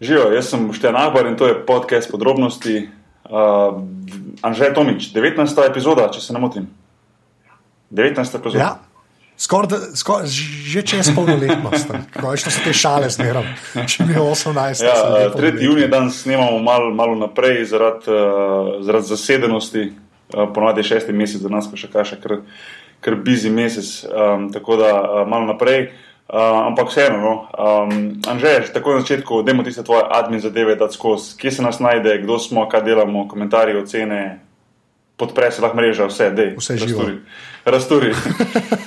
Živijo, jaz sem Štejn Ahbar in to je podcast podrobnosti. Uh, Anžej Tomič, 19. epizoda, če se ne motim. 19. epizoda. Ja. Skoraj, skor, že čez polnoletnost, končno se te šale zmeram, če mi je 18. Ja, uh, 3. junija dan snemamo malo mal naprej zaradi uh, zarad zasedenosti, uh, ponovadi je šesti mesec za nas, pa še kaj še kar, kar bizi mesec, um, tako da uh, malo naprej. Uh, ampak vseeno, no. um, Anžej, tako na začetku, demo tiste tvoje admin zadeve, da skozi, kje se nas najde, kdo smo, kaj delamo, komentarji, ocene, podpre se lahko mreža, vse, dej. Vse živo. Rasturi.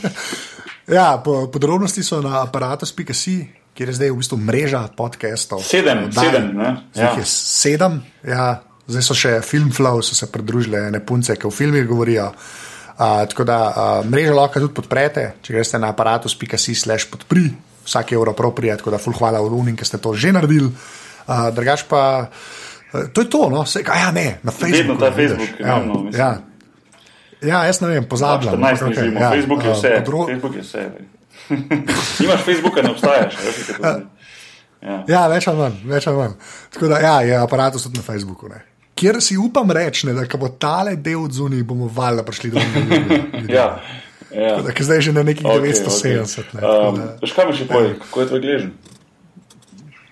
ja, po, podrobnosti so na aparatu.com, kjer je zdaj v bistvu mreža podcastov. Sedem, Daj, sedem, ne? Ja. Sedem, ja. Zdaj so še Filmflow, so se pridružile ne punce, ki v filmih govorijo. Uh, tako da uh, mrežo lahko tudi podprete, če greste na aparatus.com/slash podpri, vsak evro proprije, tako da ful hvala Lunin, ki ste to že naredili. Uh, drugač pa, uh, to je to, no, se, a ja, ne, na Facebooku. Vedno ta Facebook, ja, no, ja. ja, jaz ne vem, pozabljam. No, okay, ja, Facebook je vse. Uh, podro... Facebook je vse. Nimaš Facebooka, ne obstajaš. Ja. Ja. ja, več ali manj, več ali manj. Tako da ja, je aparatus tudi na Facebooku. Ne kjer si upam reči, da bo tale del zunaj, bomo valjda prišli do njega. ja. Ja. Da, zdaj je že na nekih okay, 970. Okay. Ne, um, Škaj mi še povej, kako je tvoj gležen?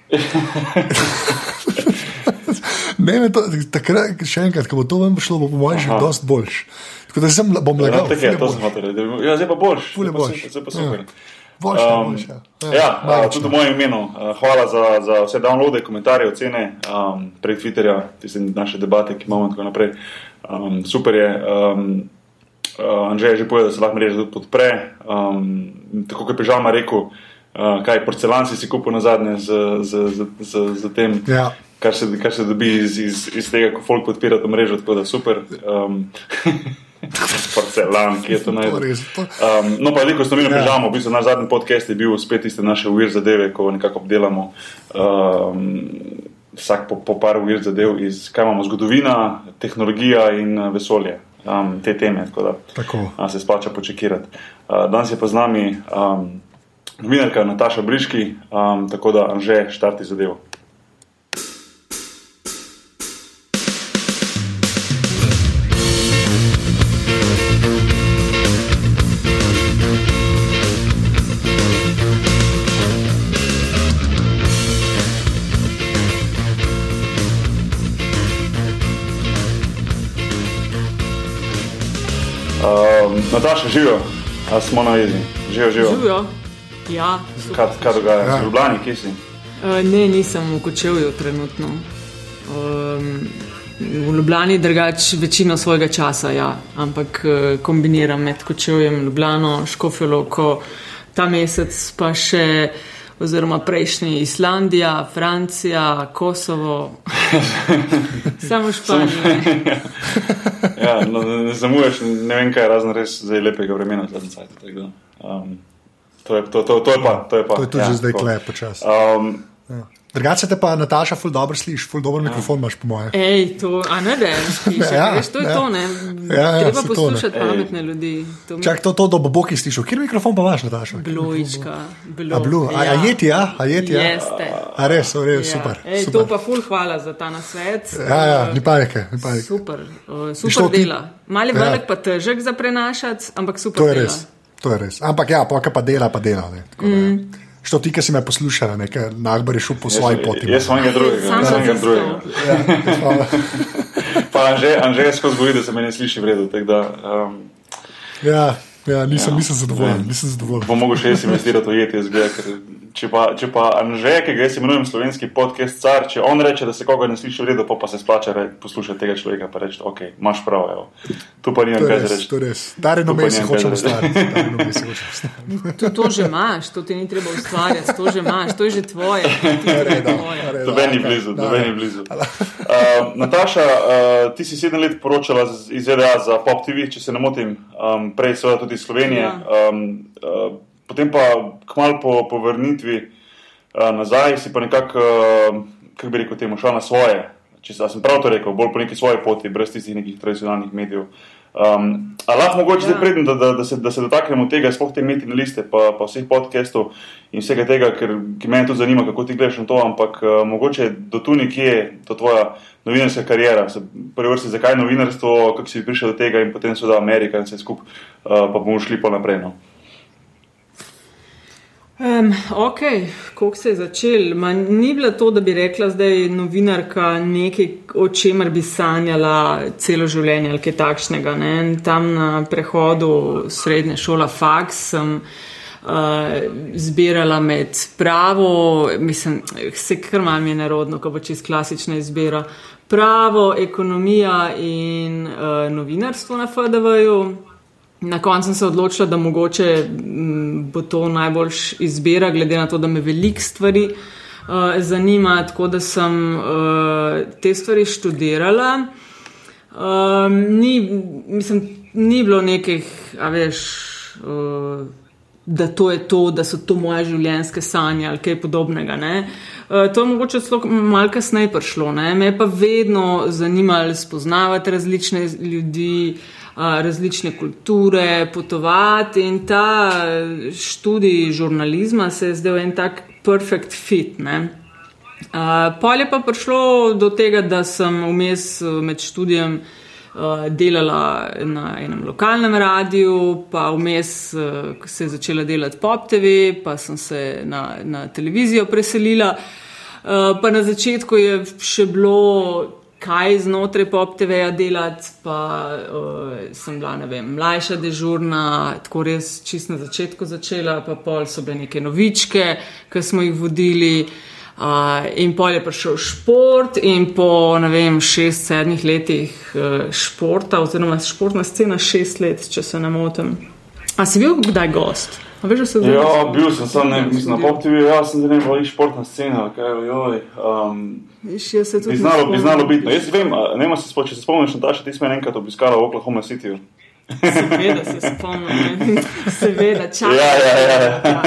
ne, to, takrat, še enkrat, ko bo to vam šlo, bo po mojem že dost boljš. Tako da sem bom ja, lagal. Ja, tako je, to sem hotel. Ja, zdaj pa boljš. Fule boljš. Zdaj pa super. Ja. Boljša, um, boljša. Ja, ja uh, tudi v mojem imenu. Uh, hvala za, za vse downloade, komentarje, ocene um, prek Twitterja, tiste naše debate, ki imamo in tako naprej. Um, super je. Um, uh, Anžej je že povedal, da se lahko mreža tudi podpre. Um, tako kot je Pežalma rekel, uh, kaj porcelan si si kupil na zadnje z, z, z, z, z tem. Ja. Kar se, kar se dobi iz, iz, iz tega, ko folk podpira to mrežo, tako da super. Um, Porcelan, ki je to najbolj. Um, no, pa veliko smo imeli ja. pižamo, v bistvu naš zadnji podcast je bil spet tiste naše uvir zadeve, ko nekako obdelamo um, vsak po, po par uvir zadev iz, kaj imamo, zgodovina, tehnologija in uh, vesolje. Um, te teme, tako da tako. A, se splača počekirati. Uh, danes je pa z nami um, novinarka Nataša Briški, um, tako da že štarti zadevo. Nataša, živijo, a smo na jezi. Živijo, živijo. živijo. Ja, kaj, kaj dogaja? Ja. Ljubljani, kje si? Uh, ne, nisem v Kočevju trenutno. Um, v Ljubljani drugač večino svojega časa, ja. ampak uh, kombiniram med Kočevjem, Ljubljano, Škofjoloko, ta mesec pa še. Oziroma, prejšnji Islandija, Francija, Kosovo, samo Španija. ja, no, ne zamuješ, ne vem, kaj je razno res zdaj lepega vremena za nazaj. Um, to, to, to, to je pa. To je, pa, to je tudi ja, že zdaj klep počasi. Um, ja. Drugače te pa, Nataša, ful dobro slišiš, ful dobro ja. mikrofon imaš, po mojem. Ej, to, a ne, da je ja, veš, to je ja. to, ne. Ja, ja, Treba poslušati to, pametne ljudi. To mi... Čak to, to do boboki slišiš. Kjer mikrofon pa imaš, Nataša? Blojička. A, blu, a, ja. a je ti, ja? A je ti, ja? Jeste. A res, res, ja. super. Ej, super. to pa ful hvala za ta nasvet. Ja, ja, ni parike, ni parike. Super, uh, super dela. Mali ja. velik pa težek za prenašati, ampak super to je dela. Res. To je res. Ampak ja, pa pa dela, pa dela. Ne, mm. Što ti, ki si me poslušala, nekaj nagbar je šel po svoji poti. Jaz sem enega drugega, Sam jaz sem enega drugega. Ja, pa Anže, Anže je skozi govori, da se me ne sliši v redu. Da, um, ja, ja, nisem, ja, nisem zadovoljen. Nisem zadovoljen. Bom mogel še jaz investirati v jeti, zgleda, ker če pa, če pa Anže, ki ga jaz imenujem slovenski podcast car, če on reče, da se koga ne sliši v redu, pa, pa se splača poslušati tega človeka, pa reči, ok, imaš prav, evo. tu pa nimam kaj reči. To je res, dare no mesi hočemo ustvariti. To, to že imaš, to ti ni treba ustvarjati, to že imaš, to je že tvoje. Doben je blizu, doben je blizu. Uh, Nataša, uh, ti si sedem let poročala iz ZDA za Pop TV, če se ne motim, um, prej seveda tudi iz Slovenije. Ja. Um, uh, potem pa kmalo po, po vrnitvi uh, nazaj, si pa nekako, uh, kako bi rekel, temu šel na svoje. Če sem prav to rekel, bolj po neki svoji poti, brez tistih nekih tradicionalnih medijev. Um, a lahko mogoče ja. predem, da, da, da, se, da se dotaknemo tega, spoh te metine liste, pa, pa vseh podcastov in vsega tega, ker me tudi zanima, kako ti gledaš na to, ampak uh, mogoče do tu nekje je to tvoja novinarska karijera. Prvi vrsti, zakaj novinarstvo, kako si prišel do tega in potem seveda Amerika in vse skupaj, uh, pa bomo šli pa naprej. No. Um, ok, kako se je začel? Ma, ni bilo to, da bi rekla, da je novinarka nekaj, o čemer bi sanjala celo življenje ali kaj takšnega. Ne? Tam na prehodu srednje šola Faks sem uh, zbirala med pravo, mislim, se kar malo mi je narodno, ko bo čist klasična izbira. Pravo, ekonomija in uh, novinarstvo na FDV-ju. Na koncu sem se odločila, da mogoče mm, bo to najboljš izbira, glede na to, da me veliko stvari uh, zanima, tako da sem uh, te stvari študirala. Um, ni, mislim, ni bilo nekih, a veš, uh, da to je to, da so to moje življenjske sanje ali kaj podobnega. Uh, to je mogoče celo malo kasneje prišlo. Ne? Me je pa vedno zanimalo spoznavati različne ljudi. Uh, različne kulture, potovati in ta študij žurnalizma se je zdel en tak perfect fit. Ne? Pol je pa prišlo do tega, da sem vmes med študijem delala na enem lokalnem radiju, pa vmes se je začela delati pop TV, pa sem se na, na televizijo preselila. Pa na začetku je še bilo kaj znotraj pop TV-ja delati, pa uh, sem bila, ne vem, mlajša dežurna, tako res čist na začetku začela, pa pol so bile neke novičke, ki smo jih vodili. Uh, in pol je prišel šport, in po vem, šest, sedmih letih uh, športa, oziroma športna scena, šest let, če se ne motim. A si bil kdaj gost? Veš, se ja, bil sem, sem ne, mislim, na PopTV, ja, sem zanimiv, ali športna scena, kaj je. Um, bi znalo, bi znalo biti. No, jaz vem, ne vem, se če se spomniš, da si ti smo enkrat obiskala v Oklahoma City. Seveda se spomnim, seveda čakam. Ja, ja, ja. ja.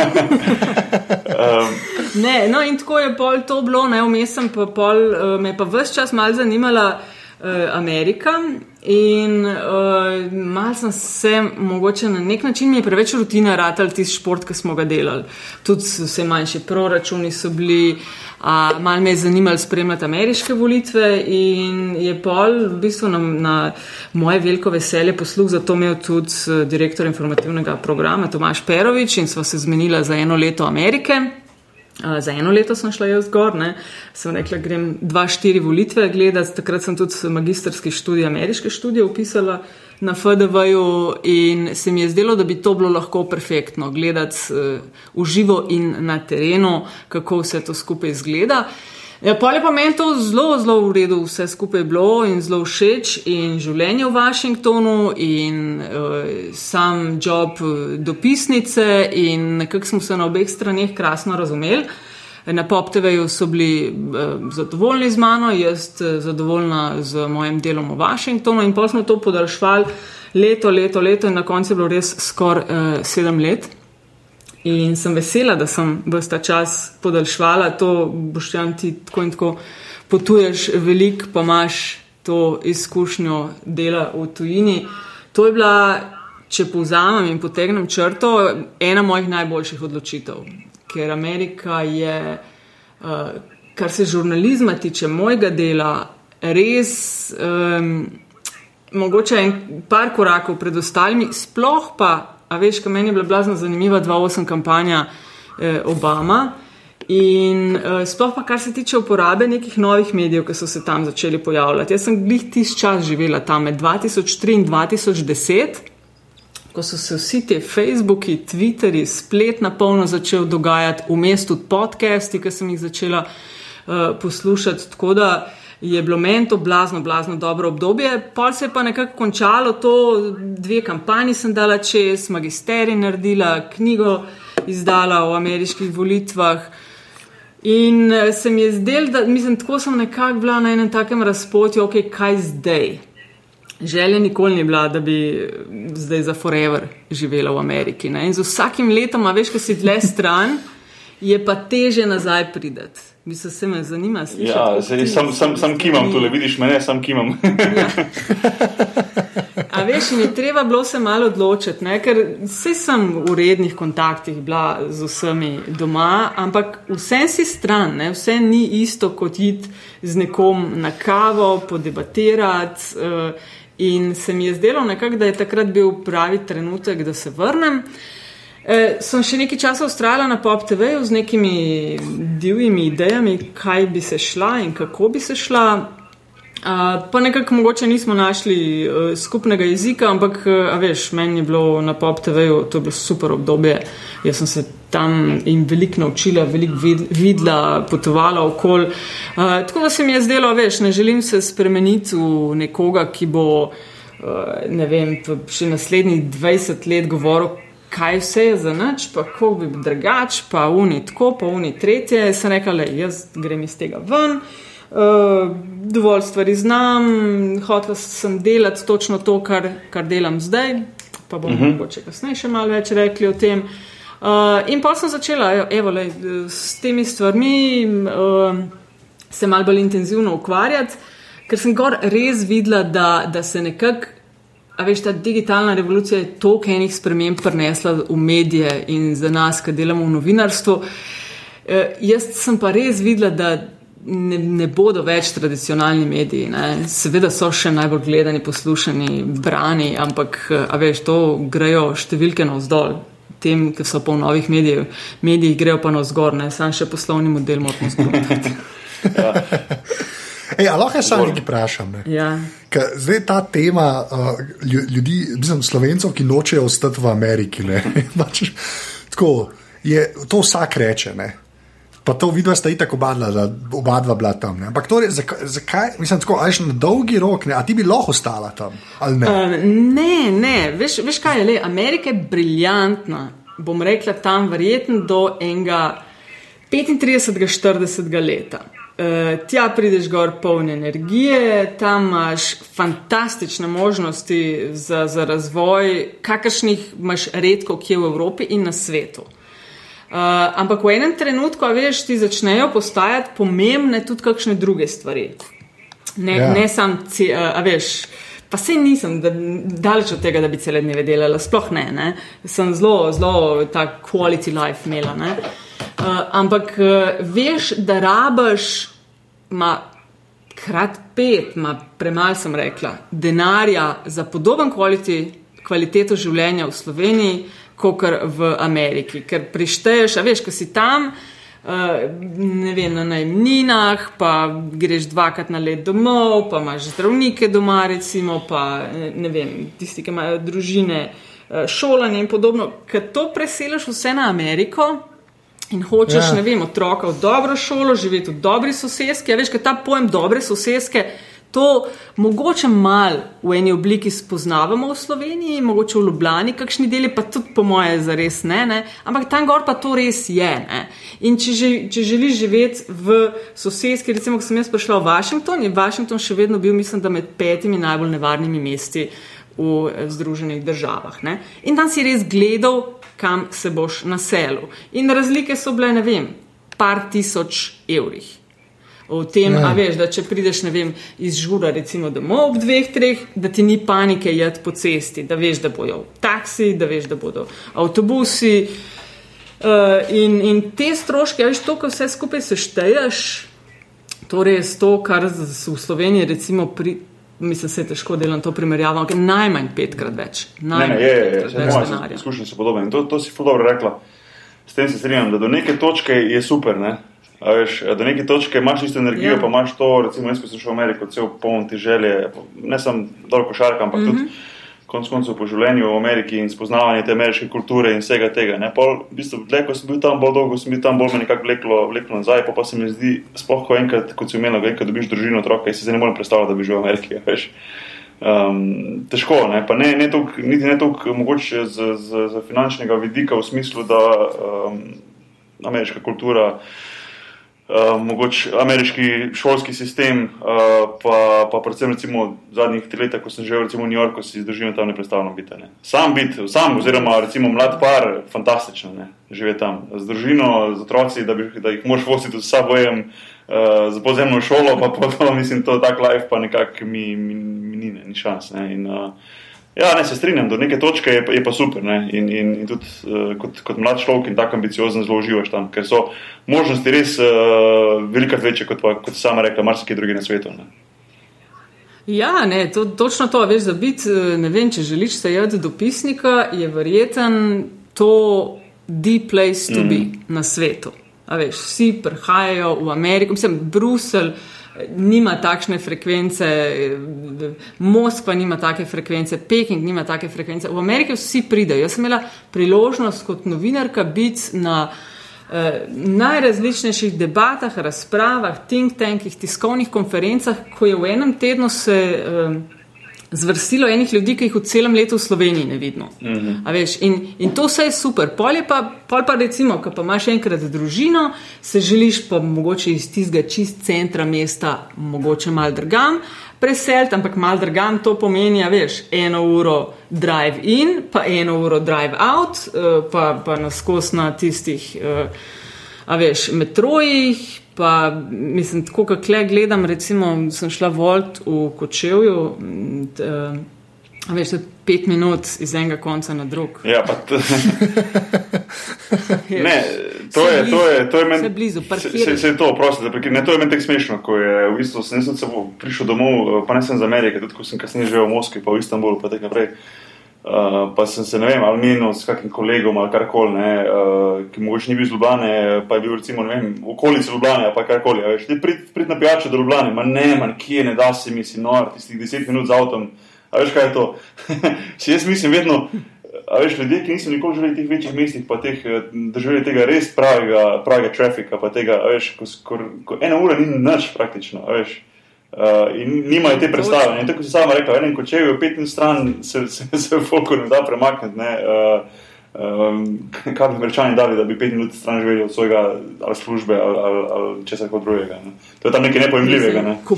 um, ne, no in tako je pol to bilo, ne, vmes sem pa pol, uh, me pa vse čas mal zanimala uh, Amerika. In uh, malo sem se, mogoče na nek način mi je preveč rutina ratal tisti šport, ki smo ga delali. Tudi vse manjši proračuni so bili, uh, malo me je zanimalo spremljati ameriške volitve in je pol v bistvu na, na moje veliko veselje posluh, zato imel tudi uh, direktor informativnega programa Tomaš Perovič in sva se zmenila za eno leto Amerike. Uh, za eno leto sem šla jaz zgor, ne. sem rekla, grem dva, štiri volitve gledati. Takrat sem tudi magistrski študij, ameriške študije upisala na FDV-ju in se mi je zdelo, da bi to bilo lahko perfektno gledati uh, v živo in na terenu, kako vse to skupaj izgleda. Uh, Ja, pa je pa meni to zelo, zelo v redu, vse skupaj bilo in zelo všeč in življenje v Washingtonu in uh, sam job eh, dopisnice in nekako smo se na obeh straneh krasno razumeli. Na PopTV-ju so bili uh, zadovoljni z mano, jaz uh, zadovoljna z mojim delom v Washingtonu in pa smo to podaljšvali leto, leto, leto in na koncu je bilo res skoraj uh, sedem let. In sem vesela, da sem v ta čas podaljšvala to, boš tam ti tako in tako potuješ veliko, pa imaš to izkušnjo dela v tujini. To je bila, če povzamem in potegnem črto, ena mojih najboljših odločitev, ker Amerika je, uh, kar se žurnalizma tiče, mojega dela, res. Um, Mogoče en par korakov pred ostalimi, sploh pa A veš, kaj meni je bila blazno zanimiva 2-8 kampanja eh, Obama. In uh, sploh pa, kar se tiče uporabe nekih novih medijev, ki so se tam začeli pojavljati. Jaz sem glih tisti čas živela tam med 2003 in 2010, ko so se vsi ti Facebooki, Twitteri, splet na polno začel dogajati, vmes tudi podcasti, ki sem jih začela uh, poslušati. Tako da uh, je bilo meni to blazno, blazno dobro obdobje. Pol se je pa nekako končalo to, dve kampanji sem dala čez, magisterij naredila, knjigo izdala o ameriških volitvah. In eh, se mi je zdelo, da mislim, tako sem nekako bila na enem takem razpotju, ok, kaj zdaj. Želja nikoli ni bila, da bi eh, zdaj za forever živela v Ameriki. Ne? In z vsakim letom, a veš, ko si dlje stran, je pa teže nazaj prideti. Bi se se me zanimalo. Ja, sem, sem, sem kimam tule, vidiš me, ne, sem kimam. ja. A veš, in je treba bilo se malo odločiti, ne? ker vse sem v rednih kontaktih bila z vsemi doma, ampak vse si stran, ne? vse ni isto kot iti z nekom na kavo, podebatirati. Uh, in se mi je zdelo nekako, da je takrat bil pravi trenutek, da se vrnem. E, sem še nekaj časa ustrajala na Pop TV z nekimi divjimi idejami, kaj bi se šla in kako bi se šla. Uh, pa nekako mogoče nismo našli uh, skupnega jezika, ampak, uh, veš, meni je bilo na Pop TV-ju to bilo super obdobje. Jaz sem se tam in veliko naučila, veliko vid videla, potovala okoli. Uh, tako da se mi je zdelo, veš, ne želim se spremeniti v nekoga, ki bo, uh, ne vem, še naslednjih 20 let govoril. Kaj vse je za noč, pa kako bi bil drugač, pa uni tako, pa uni tretje. Sem rekla, da jaz grem iz tega ven. Uh, dovolj stvari znam, hotel sem delati točno to, kar, kar delam zdaj, pa bomo uh mhm. -huh. mogoče kasneje še malo več rekli o tem. Uh, in pa sem začela evo, lej, s temi stvarmi uh, se malo bolj intenzivno ukvarjati, ker sem gor res videla, da, da se nekako. A veš, ta digitalna revolucija je toliko enih sprememb prinesla v medije in za nas, ki delamo v novinarstvu. E, jaz sem pa res videla, da ne, ne bodo več tradicionalni mediji. Ne. Seveda so še najbolj gledani, poslušani, brani, ampak veš, to grejo številke navzdol. Tem, ki so pa v novih medijih, mediji grejo pa navzgor, ne samo še poslovni model moramo zgoditi. Ej, lahko jaz samo nekaj vprašam. Ne? Ja. Zdaj ta tema uh, ljudi, mislim, slovencev, ki nočejo ostati v Ameriki. Pač, tako, je, to vsak reče. Ne? Pa to vidva sta itak oba dva, oba dva bila tam. Ne? Ampak torej, zakaj, zakaj, mislim, tako, ajš na dolgi rok, ne? a ti bi lahko ostala tam? Ne? Uh, ne, ne, veš, veš kaj je le, Amerika je briljantna, bom rekla tam verjetno do enega 35-40 leta. Uh, tja prideš gor poln energije, tam imaš fantastične možnosti za, za razvoj, kakršnih imaš redko kje v Evropi in na svetu. Uh, ampak v enem trenutku, veš, ti začnejo postajati pomembne tudi kakšne druge stvari. Ne, ja. ne sam, uh, a veš. Pa se nisem, da, daleč od tega, da bi cele dneve delala, sploh ne, ne. Sem zelo, zelo ta quality life imela. Uh, ampak uh, veš, da rabaš, ima krat pet, ima premalo, sem rekla, denarja za podoben quality, kvaliteto življenja v Sloveniji kot v Ameriki. Ker prišteješ, a veš, ko si tam, uh, ne vem, na najmninah, pa greš dvakrat na let domov, pa imaš zdravnike doma, recimo, pa ne vem, tisti, ki imajo družine, uh, šolanje in podobno. Ker to preseliš vse na Ameriko. In hočeš, ja. ne vem, otroka v dobro šolo, živeti v dobri sosedski. Ja, veš, kaj ta pojem dobre sosedske to mogoče mal v eni obliki spoznavamo v Sloveniji, mogoče v Ljubljani, kakšni deli pa tudi po moje za res ne, ne, ampak tam gor pa to res je. Ne. In če, že, če želiš živeti v sosedski, recimo, ko sem jaz prišla v Washington, je Washington še vedno bil, mislim, da med petimi najbolj nevarnimi mesti v Združenih državah. Ne. In tam si res gledal, kam se boš naselil. In razlike so bile, ne vem, par tisoč evrih o tem, ja. a veš, da če prideš vem, iz žura, recimo domov ob dveh, treh, da ti ni panike jeti po cesti, da veš, da bodo taksi, da veš, da bodo avtobusi. Uh, in, in te stroške, veš, to, kar vse skupaj sešteješ, torej je to, kar v Sloveniji, recimo, pri, mislim, se težko delam to primerjavo, ampak najmanj petkrat več. Najmanj ne, ne, je, je, je, je, izkušnje so podobne. In to, to si fuldobro rekla. S tem se strinjam, da do neke točke je super, ne? Veš, do neke točke imaš isto energijo, ja. pa imaš to, recimo, jaz, ko sem šel v Ameriko, cel poln ti želje, ne samo dobro košarka, ampak mm -hmm. tudi konc koncev po življenju v Ameriki in spoznavanje te ameriške kulture in vsega tega. Pol, v bistvu, dle, ko sem bil tam bolj dolgo, sem bil tam bolj me nekako vleklo, vleklo nazaj, pa, pa se mi zdi, sploh ko enkrat, kot si imel, enkrat dobiš družino otroka, si se ne morem predstavljati, da bi živel v Ameriki. Um, težko, ne? pa ne, ne toliko, niti ne toliko mogoče z, z, z finančnega vidika, v smislu, da um, ameriška kultura. Uh, mogoče ameriški šolski sistem, uh, pa, pa predvsem recimo zadnjih treh letih, ko sem živel v New Yorku, si zdržim tam nepredstavno biti. Ne. Sam biti, sam oziroma recimo mlad par, fantastično ne. živeti tam z družino, z otroci, da, bi, da jih moš voziti z sabojem, uh, z podzemno šolo, pa potom mislim, to tak life pa nekako mi, mi, mi ni, ne, ni šans. Ne. In, uh, Ja, ne se strinjam, do neke točke je, je pa super. Ne? In, in, in tudi uh, kot, kot mlad človek in tako ambiciozen zelo uživaš tam, ker so možnosti res uh, velikrat večje, kot, pa, kot sama rekla, marsikaj drugi na svetu. Ne? Ja, ne, to, točno to, veš, da biti, eh, ne vem, če želiš sejati dopisnika, je verjeten to the place to mm. be na svetu. A veš, vsi prihajajo v Ameriko, mislim, Bruselj eh, nima takšne frekvence, Moskva nima take frekvence, Peking nima take frekvence. V Ameriki vsi pridejo. Jaz sem imela priložnost kot novinarka biti na eh, najrazličnejših debatah, razpravah, think tankih, tiskovnih konferencah, ko je v enem tednu se eh, zvrstilo enih ljudi, ki jih v celem letu v Sloveniji ne vidimo. Mm -hmm. veš, in, in to vse je super. Pol, je pa, pol pa recimo, ko pa imaš enkrat družino, se želiš pa mogoče iz tistega čist centra mesta, mogoče mal drgam. Preseliti, ampak malo drgam to pomeni, a veš, eno uro drive in, pa eno uro drive out, eh, pa, pa naskos na tistih, eh, a veš, metrojih, pa mislim, tako kot le gledam, recimo, sem šla volt v Kočevju, t, eh, a veš, to je pet minut iz enega konca na drug. Ja, pa t... ne, to je, to je, to je meni. Vse blizu, Se, se, se je to, prosti, da prekinem. Ne, to je meni tako smešno, ko je v bistvu sem, sem se prišel domov, pa ne sem iz Amerike, tudi ko sem kasneje živel v Moskvi, pa v Istanbulu, pa tako naprej. Uh, pa sem se, ne vem, ali menil s kakim kolegom ali karkoli, ne, uh, ki mogoče ni bil iz Ljubljane, pa je bil recimo, vem, v okolici Ljubljane, pa karkoli. a Veš, ti prid, prid na pijačo do Ljubljane, ma ne, man, kje ne da se mi, si nor, tistih deset minut z avtom. A veš, kaj je to? si jaz mislim vedno, a veš, ljudje, ki niso nikoli živeli v teh večjih mestih, pa teh, eh, doživeli tega res pravega, pravega trafika, pa tega, veš, ko, ko, ko ena ura ni nič praktično, veš. Uh, in nimajo te predstave. In tako si sama rekla, v enem kočeju, pet in stran se, se, se v foku ne da premakniti. Ne? Uh, um, kaj bi američani dali, da bi pet minut stran živeli od svojega ali službe ali, ali, ali česa koli drugega. Ne? To je tam nekaj nepojemljivega. Ne? Ko,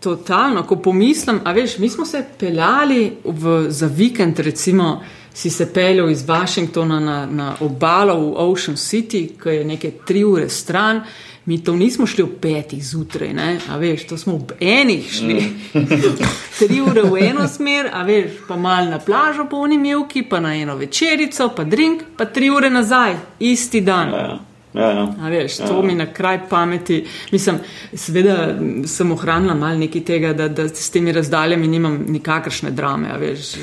totalno, ko pomislim, a veš, mi smo se peljali v, za vikend, recimo, si se peljal iz Washingtona na, na obalo v Ocean City, ki je nekaj tri ure stran. Mi to nismo šli ob petih zjutraj, ne? a veš, to smo ob enih šli. Tri ure v eno smer, a veš, pa mal na plažo po unimilki, pa na eno večerico, pa drink, pa tri ure nazaj, isti dan. Ja, ja, ja. A veš, to ja. mi na kraj pameti. Mislim, seveda sem ohranila malo nekaj tega, da, da s temi razdaljami nimam nikakršne drame. a Veš.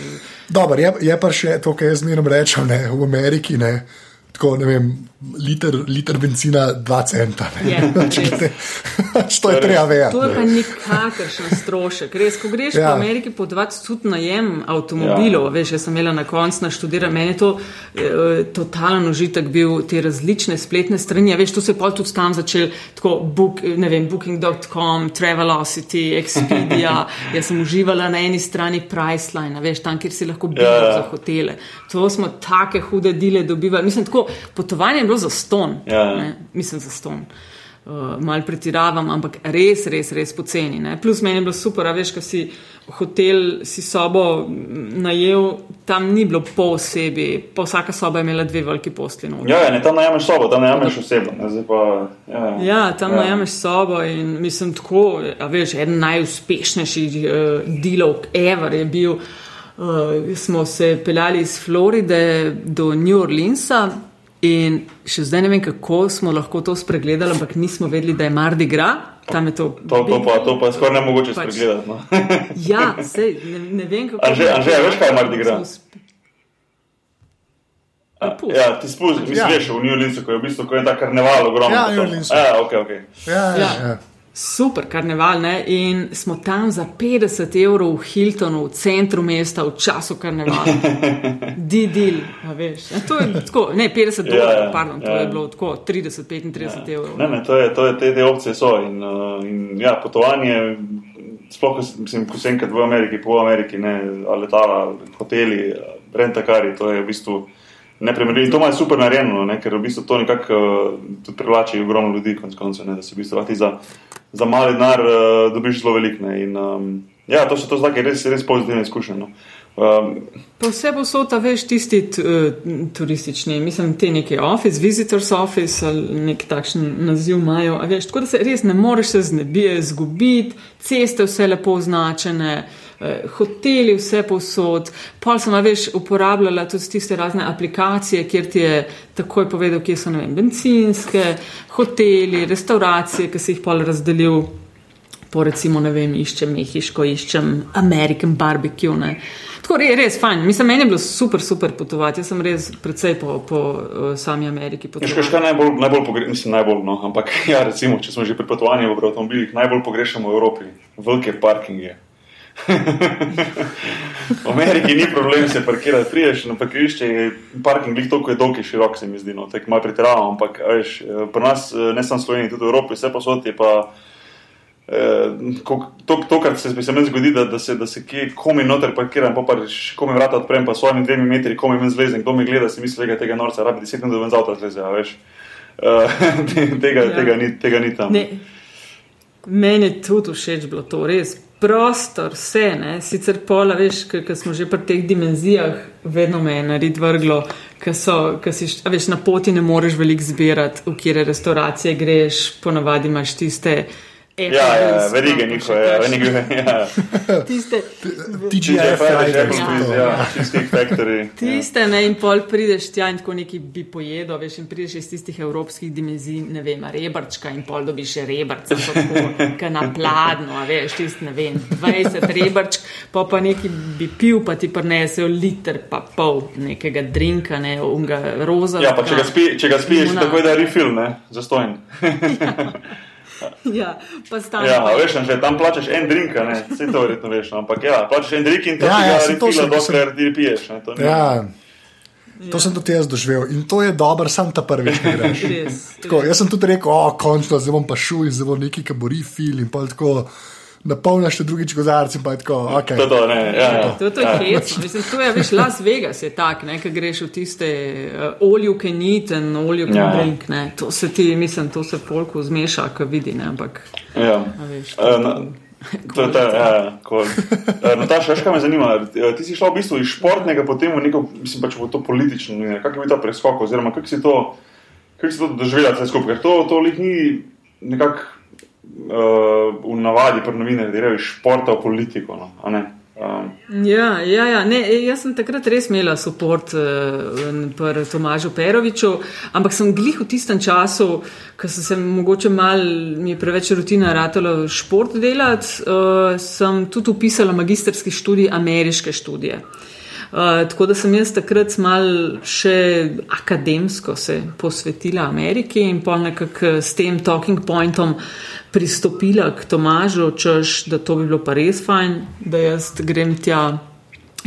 Dobro, je, je pa še to, kar jaz zmerno rečem, ne, v Ameriki. Ne, tako, ne vem, liter, liter benzina, dva centa. ne. Je, Pač res. Pač to je treba To vedeti. je pa nikakršen strošek. Res, ko greš ja. Ja. po Ameriki po 20 tudi najem avtomobilov, ja. veš, jaz sem imela na koncu naštudirati, meni je to eh, totalen užitek bil te različne spletne strani. Ja, veš, to se je pol tudi tam začel, tako book, ne vem, booking.com, Travelocity, Expedia. jaz sem uživala na eni strani Priceline, veš, tam, kjer si lahko bil Ja, ja. za hotele. To smo take hude dile dobivali. Mislim, tako potovanje je bilo za ston. Ja, ja. Mislim, za ston. Uh, mal pretiravam, ampak res, res, res poceni. Ne? Plus meni je bilo super, a veš, ko si hotel, si sobo najel, tam ni bilo po osebi, pa vsaka soba je imela dve veliki posli. noter. Ja, ja, ne, tam najameš sobo, tam najameš osebno. Ne, pa, ja, ja. Ja, tam Ja. ja. najameš sobo in mislim tako, a veš, eden najuspešnejših uh, delov ever je bil. Uh, smo se peljali iz Floride do New Orleansa in še zdaj ne vem, kako smo lahko to spregledali, ampak nismo vedeli, da je Mardi Gras. Tam je to. To, to, pa, to pa je skoraj ne mogoče Pač- spregledati. No. Ja, sej, ne, ne vem, kako. Anže- Anže, a veš, kaj je Mardi Gras? Sp- A. Ja, ti mislim, Ja. veš, v New Orleansu, ko je v bistvu ko je ta karneval ogromno. Ja, to. New Orleansu. Ja, ok, ok. Ja, ja, Ja. ja. Super karneval, ne? in smo tam za 50 evrov v Hiltonu, v centru mesta, v času karnevala. Didil, a veš. Ja, to je tako, ne 50 Ja, dolarjev, ja, pardon, to ja. je bilo tako 30-35 evrov. Ne, ne, to je, to je te, te opcije so. In, uh, in ja, potovanje, sploh, mislim, ko sem enkrat v Ameriki, po Ameriki, ne, ali letala, ali hoteli, rentakari, to je v bistvu neprimerljivo. In to ima super narejeno, ne, ker v bistvu to nekako uh, privlači ogromno ljudi, konec koncev, ne, da si v bistvu lahko za, za mali denar uh, dobiš zelo velik. Ne, in, um, ja, to so to zdaj res, res pozitivne izkušnje. No. Um, Pa vse posod, veš, tisti t, uh, turistični, mislim, te neke office, visitors office ali nek takšen naziv imajo, veš, tako da se res ne moreš se znebiti, zgubiti, ceste vse lepo označene, eh, hoteli, vse povsod. Pol sem, veš, uporabljala tudi tiste razne aplikacije, kjer ti je takoj povedal, kje so, vem, bencinske, hoteli, restauracije, ki si jih pol razdelil. Po recimo, ne vem, iščem mehiško, iščem American barbecue. Ne. Tako je res fajn. Mislim, meni je bilo super, super potovati. Jaz sem res precej po, po uh, sami Ameriki Veš, potoval. kaj najbolj, najbolj pogrešamo, mislim, najbolj, no, ampak ja, recimo, če smo že pri potovanju v avtomobilih, najbolj pogrešamo v Evropi velike parkinge. v Ameriki ni problem se parkirati, priješ na parkirišče, je parking glih toliko je dolg in širok, se mi zdi, no, tako malo pretiravam, ampak veš, eh, pri nas, eh, ne samo v Sloveniji, tudi v Evropi, vse posod je pa. eh, To, to, kar se mi se meni zgodi, da, da se, da se kje komi noter parkiram, pa pa še komi vrata odprem, pa s svojimi dvemi metri komi ven zlezem, kdo me gleda, si misli, da je tega norca, rabi deset minut, da ven z avta zleze, veš. Uh, tega, Ja. tega, ni, tega ni tam. Ne, meni je tudi všeč bilo to, res. Prostor, vse, ne? sicer pola, veš, ker smo že pri teh dimenzijah, vedno me je nared vrglo, ker si, a veš, na poti ne moreš veliko zbirati, v kire restauracije greš, ponavadi imaš tiste. Ja, ja, verige njihove, ja, verige, ja. Tiste, TGF Fridays, ja, Cheesecake Factory. Tiste, ne, in pol prideš tja in tako neki bi pojedel, veš, in prideš iz tistih evropskih dimenzij, ne vem, rebrčka in pol dobiš še rebrca, pa tako, ka na pladno, a veš, tist, ne vem, 20 rebrčk, pa pa neki bi pil, pa ti prinesejo liter pa pol nekega drinka, ne, unga roza. Ja, pa če ga, spi, če ga spiješ, tako je da refill, ne, zastojn. Ja, pa stane. Ja, veš, že tam plačeš en drink, ne, vse to verjetno veš, no, ampak ja, plačeš en drink in to Ja, ja, sem- dokler ti piješ. Ne, to ni- Ja, to sem tudi jaz doživel in to je dobro, sam ta prvič, ki greš. Res, Tako, jaz sem tudi rekel, o, končno, zdaj bom pa šel in zdaj bo neki, ki bo refil in pa tako napolniš še drugič kozarc in pa je tako, ok. To to, ne, ja, ja. To, to je hecno. Mislim, to je, veš, Las Vegas je tak, ne, ki greš v tiste uh, all you can eat and all you can Ja. drink, ne. To se ti, mislim, to se polku zmeša, ko vidi, ne, ampak, ja. a veš. Eh, na- To je ta, ja, ja, cool. uh, Nataša, veš, kaj me zanima? Eh, Ti si šla v bistvu iz športnega, potem v neko, mislim pač v to politično, kak je bil ta preskok, oziroma kako si to, kako si to doživela vse skupaj, ker to, to lih ni nekako uh, v navadi pri novinarjih, grejo iz športa v politiko, no? Um, Ja, ja, ja. Ne, jaz sem takrat res imela podpor uh, pri Tomažu Peroviču, ampak sem glih v tistem času, ko sem se mogoče mal, mi je preveč rutina ratalo šport delati, uh, sem tudi upisala magistrski študij ameriške študije. Uh, tako da sem jaz takrat mal še akademsko se posvetila Ameriki in pol nekako s tem talking pointom pristopila k Tomažu, češ, da to bi bilo pa res fajn, da jaz grem tja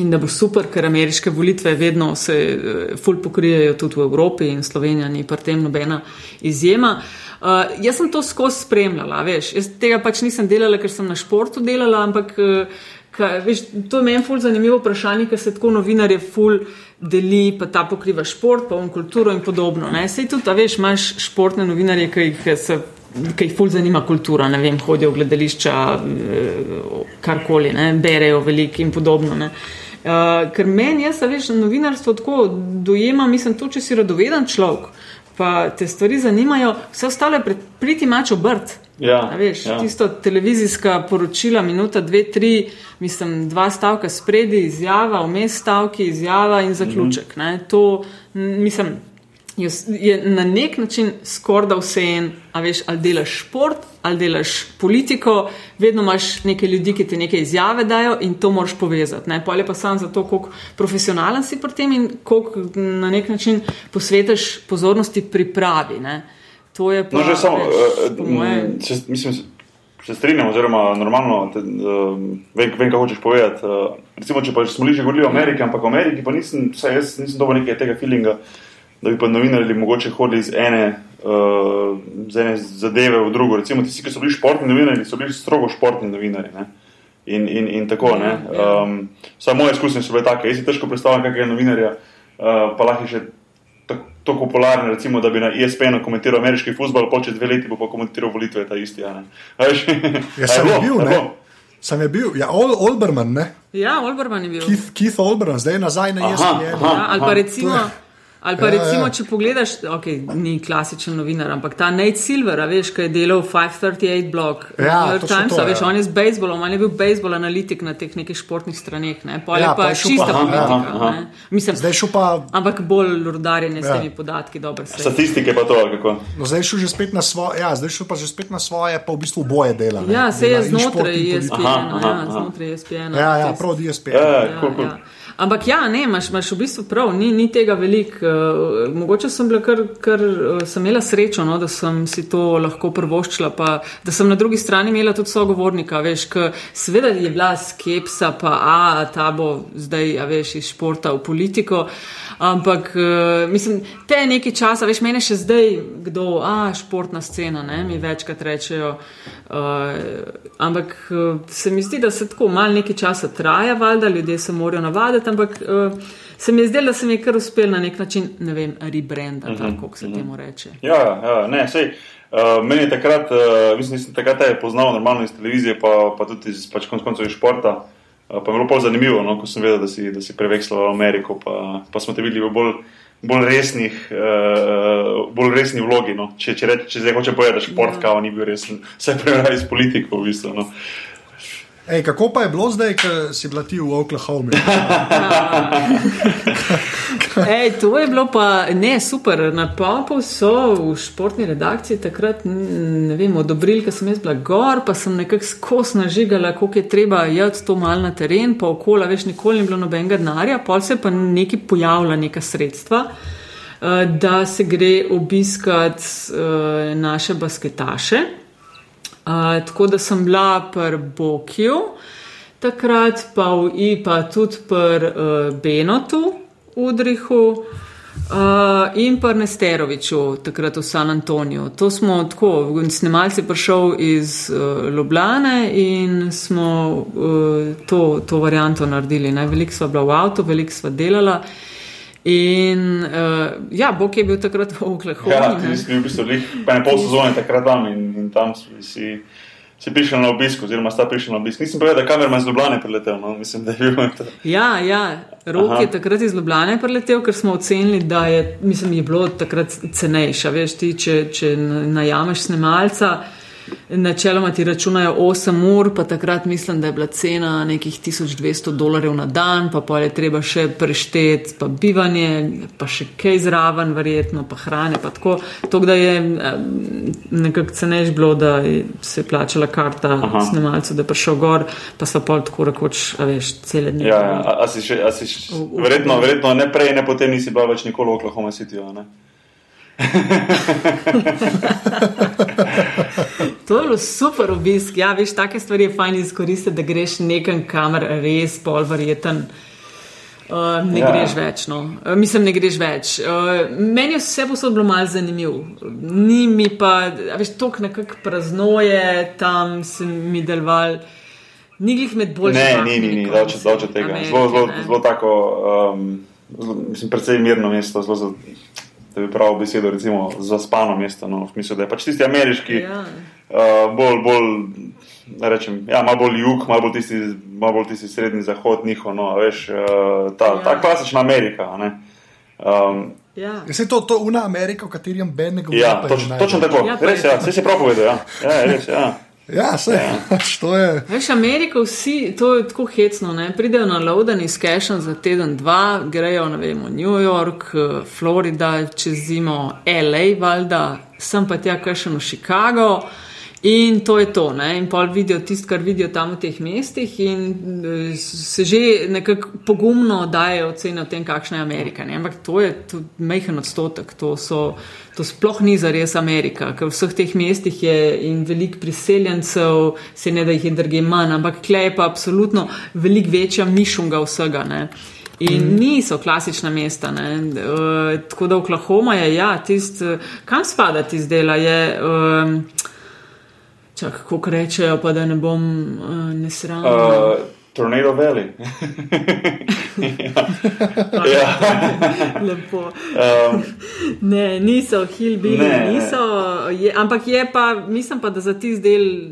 in da bo super, ker ameriške volitve vedno se uh, ful pokrijejo tudi v Evropi in Slovenija ni pri tem nobena izjema. Uh, jaz sem to skozi spremljala, veš, jaz tega pač nisem delala, ker sem na športu delala, ampak uh, Kaj, veš, to je meni ful zanimivo vprašanje, ker se tako novinarje ful deli, pa ta pokriva šport, pa on kulturo in podobno. Ne? Sej tudi, a veš, imaš športne novinarje, ki jih, se, ki jih ful zanima kultura, ne vem, hodijo v gledališča, eh, karkoli, ne? berejo veliko in podobno. Ne? Uh, ker meni, jaz, veš, novinarstvo tako dojema, mislim, to, če si radoveden človek, pa te stvari zanimajo, vse ostalo je priti mač obrt. Ja, A veš, ja. tisto televizijska poročila, minuta, dve, tri, mislim, dva stavka spredi, izjava, vmes stavki, izjava in zaključek. Mm -hmm. To, m, mislim, je, je na nek način skoraj da vse en, a veš, ali delaš šport, ali delaš politiko, vedno imaš neke ljudi, ki ti neke izjave dajo in to moraš povezati. Ne? Pol je pa sam zato, koliko profesionalen si pri tem in koliko na nek način posvetiš pozornosti pripravi. Ne? To je pa, No, že samo, veš, eh, po moje, se, mislim, se strinjam, oziroma normalno, te, uh, vem, vem, kaj hočeš povedati. Uh, recimo, če pa smo že govorili o Ameriki, ampak v Ameriki pa nisem, vsaj jaz nisem dobil nekaj tega feelinga, da bi pa novinarji mogoče hodili iz ene, uh, z ene zadeve v drugo. Recimo, tisti, ki so bili športni novinarji, so bili strogo športni novinarji. Ne? In, in, in tako. Ja, ja. Um, Vsaj moje izkušnje so bile take. Jaz si težko predstavljam, kakega novinarja, uh, pa lahko je še tako to popularen, recimo, da bi na E ESPN-u komentiral ameriški futbol, pa čez dve leti bo pa komentiral volitve, ta isti. ne. Ja, A je sem bilo? bil, je ne? bilo? Sem je bil, ja, Ol, Olberman, ne? Ja, Olberman je bil. Keith, Keith Olberman, zdaj je nazaj na E Aha, ESPN. aha. Ja, ali pa recimo, je- Ali pa Ja, recimo, ja. če pogledaš, ok, ni klasičen novinar, ampak ta Nate Silver, a veš, kaj je delal 538 blog Ja, New York Times, to, veš, ja. on je z bejzbolom, on je bil bejzbol analitik na teh nekih športnih straneh, ne, pol Ja, je pa pa je čista aha, politika, aha. ne. Mislim, Zdaj šel pa, ampak bolj rudarjenje s Ja. temi podatki, dobro se. Statistike pa to, kako. no, zdaj šel že spet na svoje, ja, zdaj šel pa že spet na svoje, pa v bistvu boje dela. ne. Ja, se je znotraj. ESPN, Aha, aha, ja, aha. znotraj ESPN. Ja, ja, prav DSP. Ja, ja, Ja, ja. Ampak ja, ne, imaš, imaš v bistvu prav, ni, ni tega veliko. Uh, mogoče sem kar, kar uh, sem imela srečo, no, da sem si to lahko prvoščila, pa da sem na drugi strani imela tudi sogovornika, veš, ker seveda je bila skepsa, pa a, ta bo zdaj, a veš, iz športa v politiko. Ampak, uh, mislim, te nekaj časa, veš, mene še zdaj, kdo, a, športna scena, ne, mi večkrat rečejo. Uh, ampak se mi zdi, da se tako malo nekaj časa traja, valjda, ljudje se morajo navaditi, ampak uh, se mi je zdelo, da se mi je kar uspel na nek način, ne vem, rebrandati, uh -huh, kako se temu reče. Ja, ja, ne, sej. Uh, meni je takrat, uh, mislim, da sem takrat te poznal normalno iz televizije, pa, pa tudi iz pač konc koncev iz športa. Uh, pa je bilo pol zanimivo, no, ko sem vedel, da si, da si prevekslal Ameriko, pa, pa smo te videli v bolj, bolj, resnih, uh, bolj resni vlogi. No. Če, če, reč, če zdaj hoče povedati, da šport, kao ni bil resen, vse prej s politiko v bistvu. No. Ej, kako pa je bilo zdaj, ko si bila ti v Oklahomi? Ej, to je bilo pa ne super. Na Popu so v športni redakciji takrat, ne vem, odobrili, ker sem jaz bila gor, pa sem nekako skos nažigala, koliko je treba jeti to mal na teren, pa okolja, veš, nikoli ni bilo nobenega denarja, pol se je pa neki pojavila neka sredstva. eh, Da se gre obiskat uh, naše basketaše. Uh, tako da sem bila pri Bokiju, takrat pa v I, pa tudi pri uh, Benotu, Udrihu uh, in pri Nesteroviču, takrat v San Antoniju. To smo tako, snemalci prišel iz uh, Ljubljane in smo uh, to, to varianto naredili. Ne? Veliko sva bila v avtu, veliko sva delala. In uh, ja, Bok je bil takrat v Oklahomi. Ja, ti si bil v bistvu lih, pa ne pol sezone takrat tam in tam si, si, prišel na obisk, oziroma sta prišel na obisk. Nisem povedal, da kamerman iz Ljubljane priletel, no, mislim, da je bil to. Ja, ja. Rok Aha. je takrat iz Ljubljana preletel, ker smo ocenili, da je, mislim, je bilo takrat cenejša. Veš, ti, če, če najameš snemalca, načeloma ti računajo 8 ur, pa takrat mislim, da je bila cena nekih 1200 dolarjev na dan, pa pa je treba še prešteti, pa bivanje, pa še kaj zraven, verjetno, pa hrane. Pa tako, to, da je nekako cenejš bilo, da se je plačala karta Aha. snemalcu, da je prišel gor, pa so pol tako rekoč, a veš, cele dni. Ja, ja. A, a si še, a si še, verjetno, verjetno ne prej, ne potem nisi bila več nikoli v Oklahoma Cityju. a ne? To je bilo super obisk. Ja, veš, take stvari je fajn izkoristiti, da greš nekam, kamor res pol verjeten. Uh, ne Ja. greš več, no. Uh, mislim, ne greš več. Uh, meni je vse posod bilo malce zanimivo. Ni mi pa, a veš, tok nekako praznoje, tam se mi deloval. Ni glih med bolj Ne, ni, ni, ni, daleč daleč tega. Zelo, zelo, zelo tako, um, zelo, mislim, precej mirno mesto, zelo, za- da bi pravil besedo, recimo, zaspano mesto. No, v smislu, da je pač tisti ameriški, Ja. uh, bolj, bolj, da rečem, ja, malo bolj jug, malo bolj tisti, malo bolj tisti srednji zahod, njihov, no, a veš, uh, ta, Ja. ta klasična Amerika. a ne. Um, Ja. Je se to, to una Amerika, o kateri jim Ben ne govori? ja, je toč, točno tako, Ja, res je je, ja, to. vse si prav povedal. Ja, ja je res, ja. Ja, se, to je. Veš, Amerika, vsi, to je tako hecno, ne? pridejo na Loden iz Cashen za teden, dva, grejo ne vem, v New York, eh, Florida, čez zimo, LA, valjda, sem pa tja Cashen v Chicago. In to je to, ne? in pol vidijo tisto, kar vidijo tam v teh mestih, in eh, se že nekako pogumno dajo ocene o tem, kakšna je Amerika. Ne? Ampak to je tudi majhen odstotek, to, so, to sploh ni za res Amerika, ker v vseh teh mestih je in veliko priseljencev, se ne da jih je drugje manj, ampak klej je pa absolutno veliko večja mišunga vsega. Ne? In niso klasična mesta. Uh, tako da Oklahoma je, ja, tist, kam spada ti zdela, je. Um, Čak, kako rečejo, pa da ne bom uh, nesramen. Uh, Tornado Valley. ja. ja. Lepo. Um, Ne, niso hillbilly, niso, je, ampak je pa, mislim pa, da za ti del,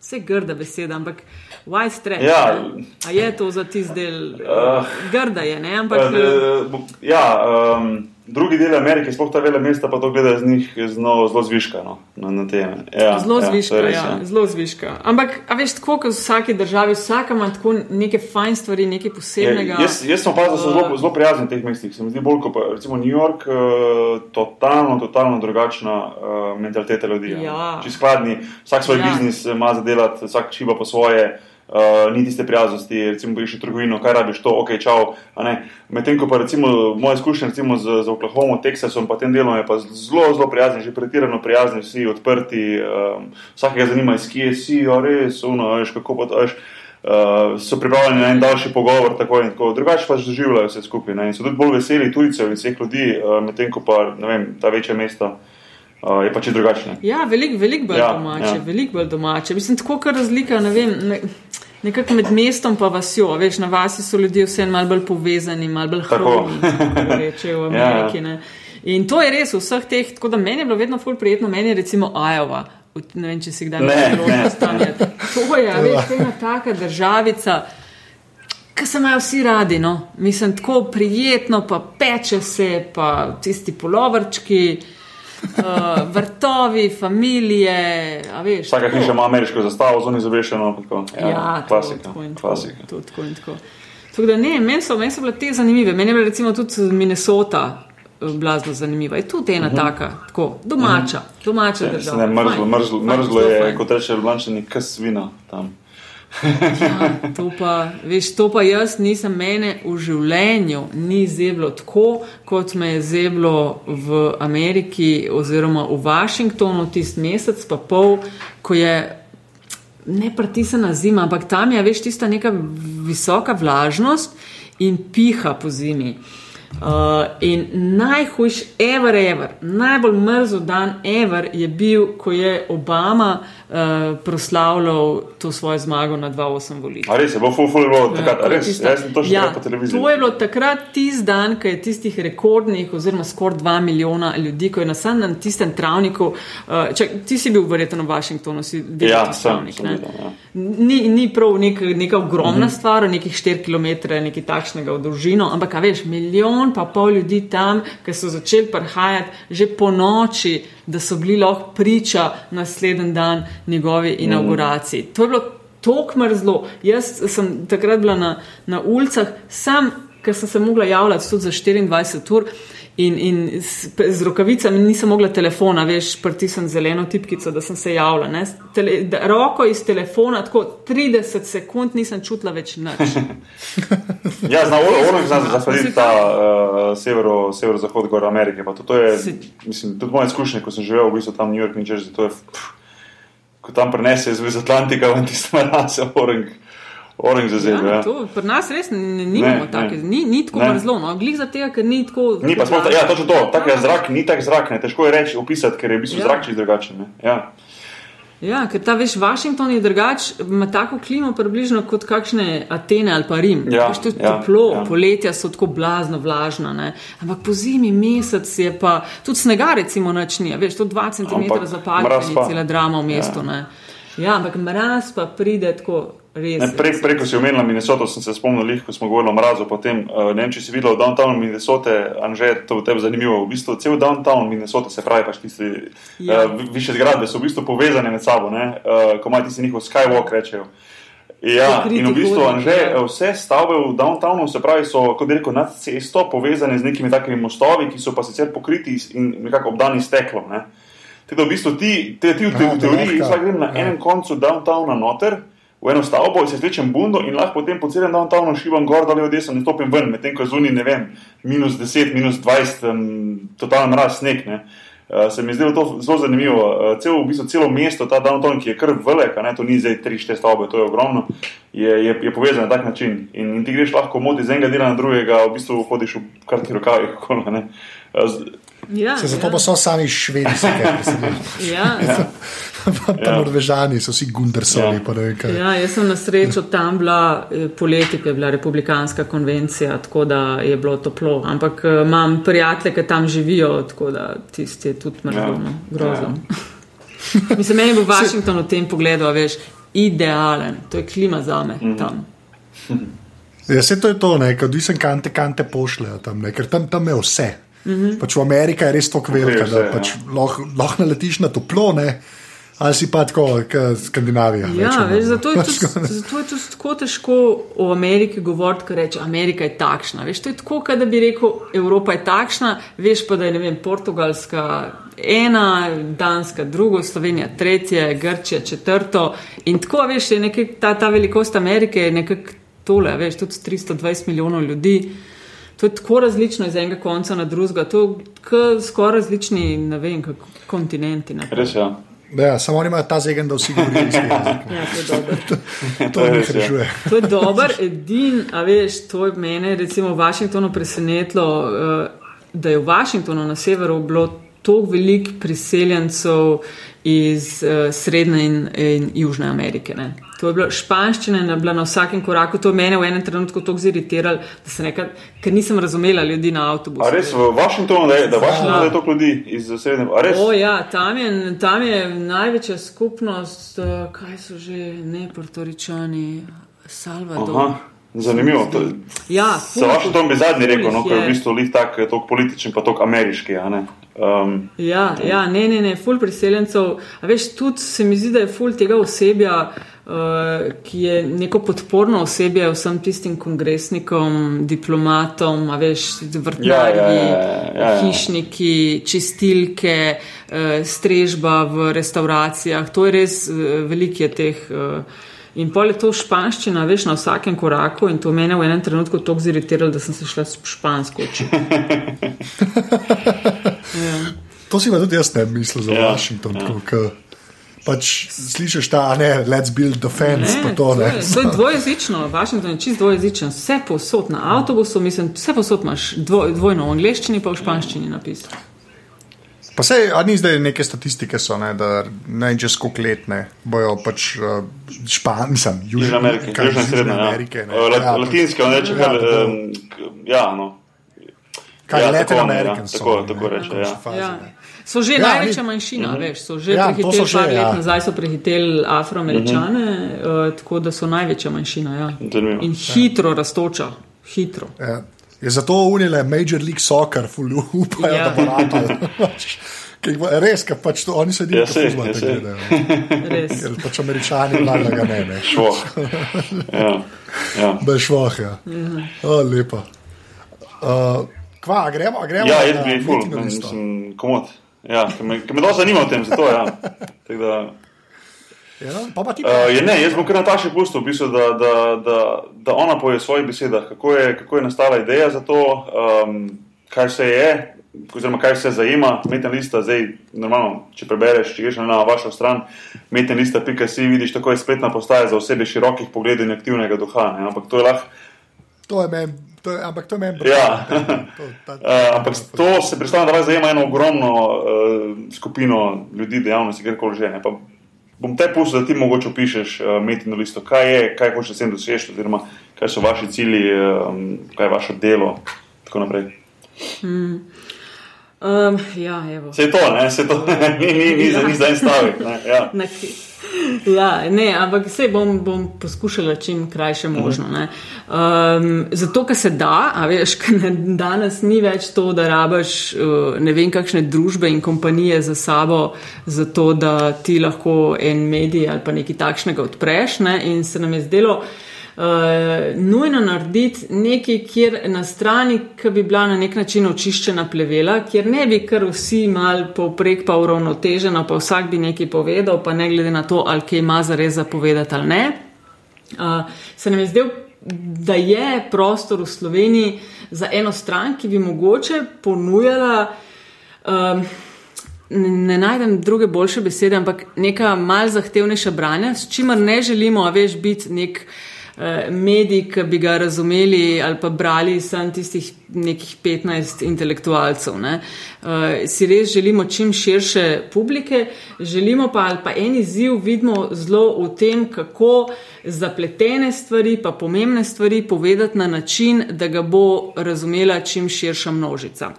vse grda beseda, ampak why stretch? Ja. ne? A je to za ti del? Uh, grda je, ne, ampak. Uh, eh, ja, um, drugi del Amerike, sploh ta vele mesta, pa to gledajo z njih zelo, zelo zviška. No, na, na teme. Ja, zelo ja, zviška, je res, ja, zelo zviška. Ampak, a veš, tako kot v vsaki državi, vsaka ima tako neke fajn stvari, nekaj posebnega. Ja, jaz, jaz sem opazil, da so zelo, zelo prijazni v teh mestih. Se mi zdi bolj kot pa recimo New York, uh, totalno, totalno drugačna uh, mentaliteta ljudi. Ja. Či skladni, vsak svoj Ja. ja. biznis ima za delati, vsak šiba po svoje. Uh, ni tiste prijaznosti, recimo, greš v trgovino, kaj rabiš, to, ok, čau. Medtem ko pa recimo moje izkušnje recimo z, z Oklahoma, Teksasom, pa tem delom je pa zelo, zelo prijazni, že pretirano prijazni, vsi odprti, um, vsakega zanima, iz kje si, a res, uno, veš, kako pa to, veš. Uh, so pripravljeni na en daljši pogovor, tako in tako. Drugače pa doživljajo vse skupaj. Ne? In so tudi bolj veseli tujcev in vseh ljudi, uh, medtem ko pa ne vem, ta večja mesta uh, je pač drugačne. Ja, veliko velik bolj ja, Ja, domače, ja. veliko bolj domače. Mislim, tako kar razlika, ne vem. Ne, Nekako med mestom in vasjo, veš, na vasi so ljudje vseeno malo bolj povezani, malo bolj hroni, tako rečejo v Ja, ja. Ameriki. Ne. In to je res v vseh teh, tako da meni je bilo vedno ful prijetno, meni je recimo Iowa. Ne vem, če si kdaj videl priložnost stanja. To je, veš, to je ena taka državica, ki se imajo vsi radi. No. Mislim, tako prijetno, pa peče se, pa tisti polovrčki, uh, vrtovi, familije. Vsaka tako. hiša ima ameriško zastavo, zunaj zavešeno. Tako. Ja, Ja, to, klasika. tako tako, klasika. tako in tako. Tako da ne, meni so, meni so bile te zanimive. Meni je bila recimo tudi Minnesota eh, bila zelo zanimiva. Je tudi ena uh -huh. taka, tako, domača, domača Ja, država. se ne, mrzlo, Fajn, mrzlo, fajn, mrzlo je, fajn. kot reče Blančani, kas vina tam. Ja, to pa, veš, to pa jaz nisem mene v življenju ni zeblo tako, kot me je zeblo v Ameriki oziroma v Washingtonu tisti mesec pa pol, ko je ne pritisnjena zima, ampak tam je, veš, tista neka visoka vlažnost in piha po zimi. Uh, in najhujši, ever, ever, najbolj mrzel dan, ever je bil, ko je Obama uh, proslavljal to svojo zmago na 2-8 volitvah. A res je, bo ful, ful, bilo takrat, a to je res, tista- jaz sem to še ja, po televiziji. To je bilo takrat tisti dan, ko je tistih rekordnih, oziroma skoraj 2 milijona ljudi, ko je na samem tistem travniku. Uh, čak, ti si bil verjetno v Washingtonu, si videl Ja, sem, travnik, sem ne? videl, ja. Ni, ni prav nek, neka ogromna Mhm. mm -hmm. stvar, nekih 4 km, nekaj takšnega v dolžino, ampak a veš, milijon pa pol ljudi tam, ki so začeli prihajati že po noči, da so bili lahko priča naslednji dan njegovi inauguraciji. To je bilo tako mrzlo. Jaz sem takrat bila na, na ulicah, sam, ker sem se mogla javljati tudi za 24 ur. In, in s, z rokavicami nisem mogla telefona, veš, pritisniti zeleno tipkico, da sem se javila. ne. Tele, da, roko iz telefona, tako 30 sekund nisem čutila več nič. Ja, zna, Oregon zna Pa zaslediti si ta uh, severo, severo-zahod gor Amerike. To, to je, Si- mislim, tudi moje izkušnje, ko sem živel v bistvu tam v New York, New Jersey, to je, pff, ko tam prenese iz Atlantika in tiste rase, Oregon, Oregon za zemljo. Ja, Ja, to, pri nas res ne, nimamo Ne, take, ne. ni, ni tako Ne. mrzlo, no, glih za tega, ker ni tako. Ni pa sploh, ta- ja, točno to, tak je zrak, ni tak zrak, ne, težko je reči, opisati, ker je v bistvu Ja. ja. zrak čisto drugačen. ne. Ja. Ja, ker ta veš, Washington je drugač, ima tako klimo približno kot kakšne Atene ali pa Rim. Ja, veš, tudi ja, toplo, ja. poletja so tako blazno vlažna, ne? ampak po zimi mesec je pa, tudi snega recimo noč ni, a veš, to 2 cm pa. cela drama v mestu. Ja. Ja. ja, ampak mraz pa pride tako res. Ne, prek, preko si omenila Minnesoto, sem se spomnil, lih, ko smo govorili o mrazu. Potem, uh, ne vem, če si videla v downtownu Minnesote, Anže, to v tebi zanimivo. V bistvu cel downtown Minnesote, se pravi, pač tisti Ja. ja. uh, više zgradbe so v bistvu povezane med sabo, ne, uh, ko imajo tisti njihov skywalk, rečejo. Ja, Pokriti in v bistvu, Anže, ja. vse stavbe v downtownu, se pravi, so, kot bi rekel, nad cesto povezane z nekimi takimi mostovi, ki so pa sicer pokriti in nekako obdani s steklom. Ne. Tako da v bistvu ti, te, ti v, te, Ja, v teoriji, drehka. jaz lahko grem na Ja. enem koncu downtowna noter, v eno stavbo, se zvečem bundo in lahko potem po celem downtownu šibam gor, da levo desno in stopim ven, medtem ko je zunaj, ne vem, minus 10, minus 20, um, totalen mraz sneg. Ne. Uh, se mi je zdelo to zelo zanimivo. Uh, celo, v bistvu, celo mesto, ta downtown, ki je kar velik, ne, to ni zdaj 3-4 stavbe, to je ogromno, je, je, je povezan na tak način. In, in ti greš lahko moti z enega dela na drugega, v bistvu hodiš v ne. Uh, z- Ja, Se zato ja. pa so sami švedi, se kaj preseneča. Ja, ja. Pa Ja. Norvežani so vsi Gundersovi, Ja. Ja, jaz sem na srečo tam bila, eh, poleti, ko je bila republikanska konvencija, tako da je bilo toplo. Ampak eh, imam prijatelje, ki tam živijo, tako da tisti je tudi mrzlo, Ja. no, grozen. Mislim, meni bo Washington v tem pogledu, a veš, idealen, to je klima za me Mhm. tam. Ja, se to je to, ne, kad odvisen kante, kante pošljejo tam, ne, ker tam, tam je vse. Mm -hmm. pač v Ameriki je res tako velika, vse, da ja. pač lahko lah naletiš na toplo, ne? ali si pa tako, kot Skandinavija. Ja, rečemo, veš, zato, je Pač tudi, zato je tudi tako težko o Ameriki govoriti, ker reče, Amerika je takšna. Veš, to je tako, kot da bi rekel, Evropa je takšna, veš pa, da je ne vem, Portugalska ena, Danska drugo, Slovenija tretje, Grčija četrto. In tako, veš, je nekaj, ta, ta velikost Amerike je nekako tole, veš, tudi 320 milijonov ljudi. To je tako različno iz enega konca na drugega, to je skoraj različni, ne vem, kontinenti. Ne. Res je. Ja. Ja, samo oni imajo ta zegen, da vsi govorijo jezik. Ja, to je dobro. To jih je. rešuje. To je dober, edin, a veš, to je mene recimo v Washingtonu presenetilo, eh, da je v Washingtonu na severu bilo toliko velik priseljencev iz uh, Srednje in, in Južne Amerike. Ne. To je bilo španščina, je bila na vsakem koraku. To je mene v enem trenutku tako ziritiralo, da sem nekaj, ker nisem razumela ljudi na avtobusu. A res v Washingtonu, da je, da Washingtonu, da je toliko ljudi iz srednje. A res? O, ja, tam je, tam je največja skupnost, uh, kaj so že ne portoričani, Salvador. Aha, zanimivo. To, Ja, Za Washington bi zadnji rekel, no, ker je v bistvu lih tak, tako političen, pa tako ameriški. Um, Ja, ja, ne, ne, ne, ful priseljencev. A veš, tudi se mi zdi, da je ful tega osebja, uh, ki je neko podporno osebje vsem tistim kongresnikom, diplomatom, a veš, vrtnarji, Ja, ja, ja, ja, ja. hišniki, čistilke, uh, strežba v restauracijah. To je res uh, veliko je teh. Uh, In pol je to španščina, veš, na vsakem koraku, in to mene v enem trenutku tako ziritiralo, da sem se šla s špansko učiti. ja. To si pa tudi jaz ne mislil za Ja, Washington. ja. tako Pač slišiš ta, a ne, let's build the fence, pa to ne. to je dvojezično, Washington je čist dvojezičen, vse posod na avtobusu, mislim, vse posod imaš dvo, dvojno v angleščini, pa v španščini napis. Pa se, a ni zdaj neke statistike, so, ne, da ne vem, čez koliko let ne bojo pač uh, špan, mislim, Južne Južne Amerike, kaj, Južne in Srednje. Ja. Amerike. ne. Lat, Ja, latinske, on reče, ja, um, ja, no. Kaj ja, Latin tako, ne, Americans ja, so, tako- ne, tako reče, ja. fazi, Ja. ne. So že Ja, ja, največja ni- manjšina, Mhm. veš, so že Ja, ja, prehiteli so že, par let ja. nazaj, so prehiteli afroameričane, uh, tako da so največja manjšina. Ja. Zanimivo. In hitro rastoča, hitro. Ja. Je zato unile Major League Soccer, ful upajo, Ja. da bo rado. Res, ker pač to oni sedijo, Ja, da ja, te sej. gledajo. Res. Ker pač američani vlada ga ne, ne. Švoh. ja. ja. Da je švoh, ja. O, lepa. Uh, kva, a gremo, a gremo Ja, jaz bi ful, mislim, komod. Ja, ker me, ker me dosti zanima o tem, zato ja. Tako da, Ja, pa pa ti Uh, je, ne, jaz bom kar Nataši pustil, v bistvu, da, da, da, da ona poje v svojih besedah, kako je, kako je nastala ideja za to, um, kaj se je, oziroma kaj se zajema. Metna lista, zdaj, normalno, če prebereš, če greš na vašo stran, metnalista.si, vidiš, tako je spletna postaja za osebe širokih pogledov in aktivnega duha. Ne? Ampak to je lahko. To je meni, to je, ampak to je meni Ja. To- ta- Uh, ampak to se predstavlja, da zajema eno ogromno uh, skupino ljudi, dejavnosti, kjerkoli že. Ne? Pa bom te pustil, da ti mogoče opišeš uh, metino listo, kaj je, kaj hočeš s tem doseči, oziroma kaj so vaši cilji, um, kaj je vaše delo in tako naprej. Um, ja, evo. Vse to, ne, vse to, ni, ni, ni, za, ni za en stavek. Ne? Ja. Ja, ne, ampak vse bom, bom poskušala čim krajše možno. ne. Um, zato, ker se da, a veš, ker ne, danes ni več to, da rabaš uh, ne vem kakšne družbe in kompanije za sabo, zato da ti lahko en medij ali pa nekaj takšnega odpreš. Ne, in se nam je zdelo. Uh, nujno narediti nekaj, kjer na strani, ki bi bila na nek način očiščena plevela, kjer ne bi kar vsi mal povprek pa uravnoteženo, pa vsak bi nekaj povedal, pa ne glede na to, ali kaj ima za res zapovedati ali ne. Uh, se nam je zdel, da je prostor v Sloveniji za eno stran, ki bi mogoče ponujala. Um, ne, ne najdem druge boljše besede, ampak neka mal zahtevnejša branja, s čimer ne želimo, a veš, biti nek eh, medij, ki bi ga razumeli ali pa brali samo tistih nekih 15 intelektualcev. Ne. Uh, si res želimo čim širše publike, želimo pa ali pa en izziv vidimo zelo v tem, kako zapletene stvari, pa pomembne stvari povedati na način, da ga bo razumela čim širša množica.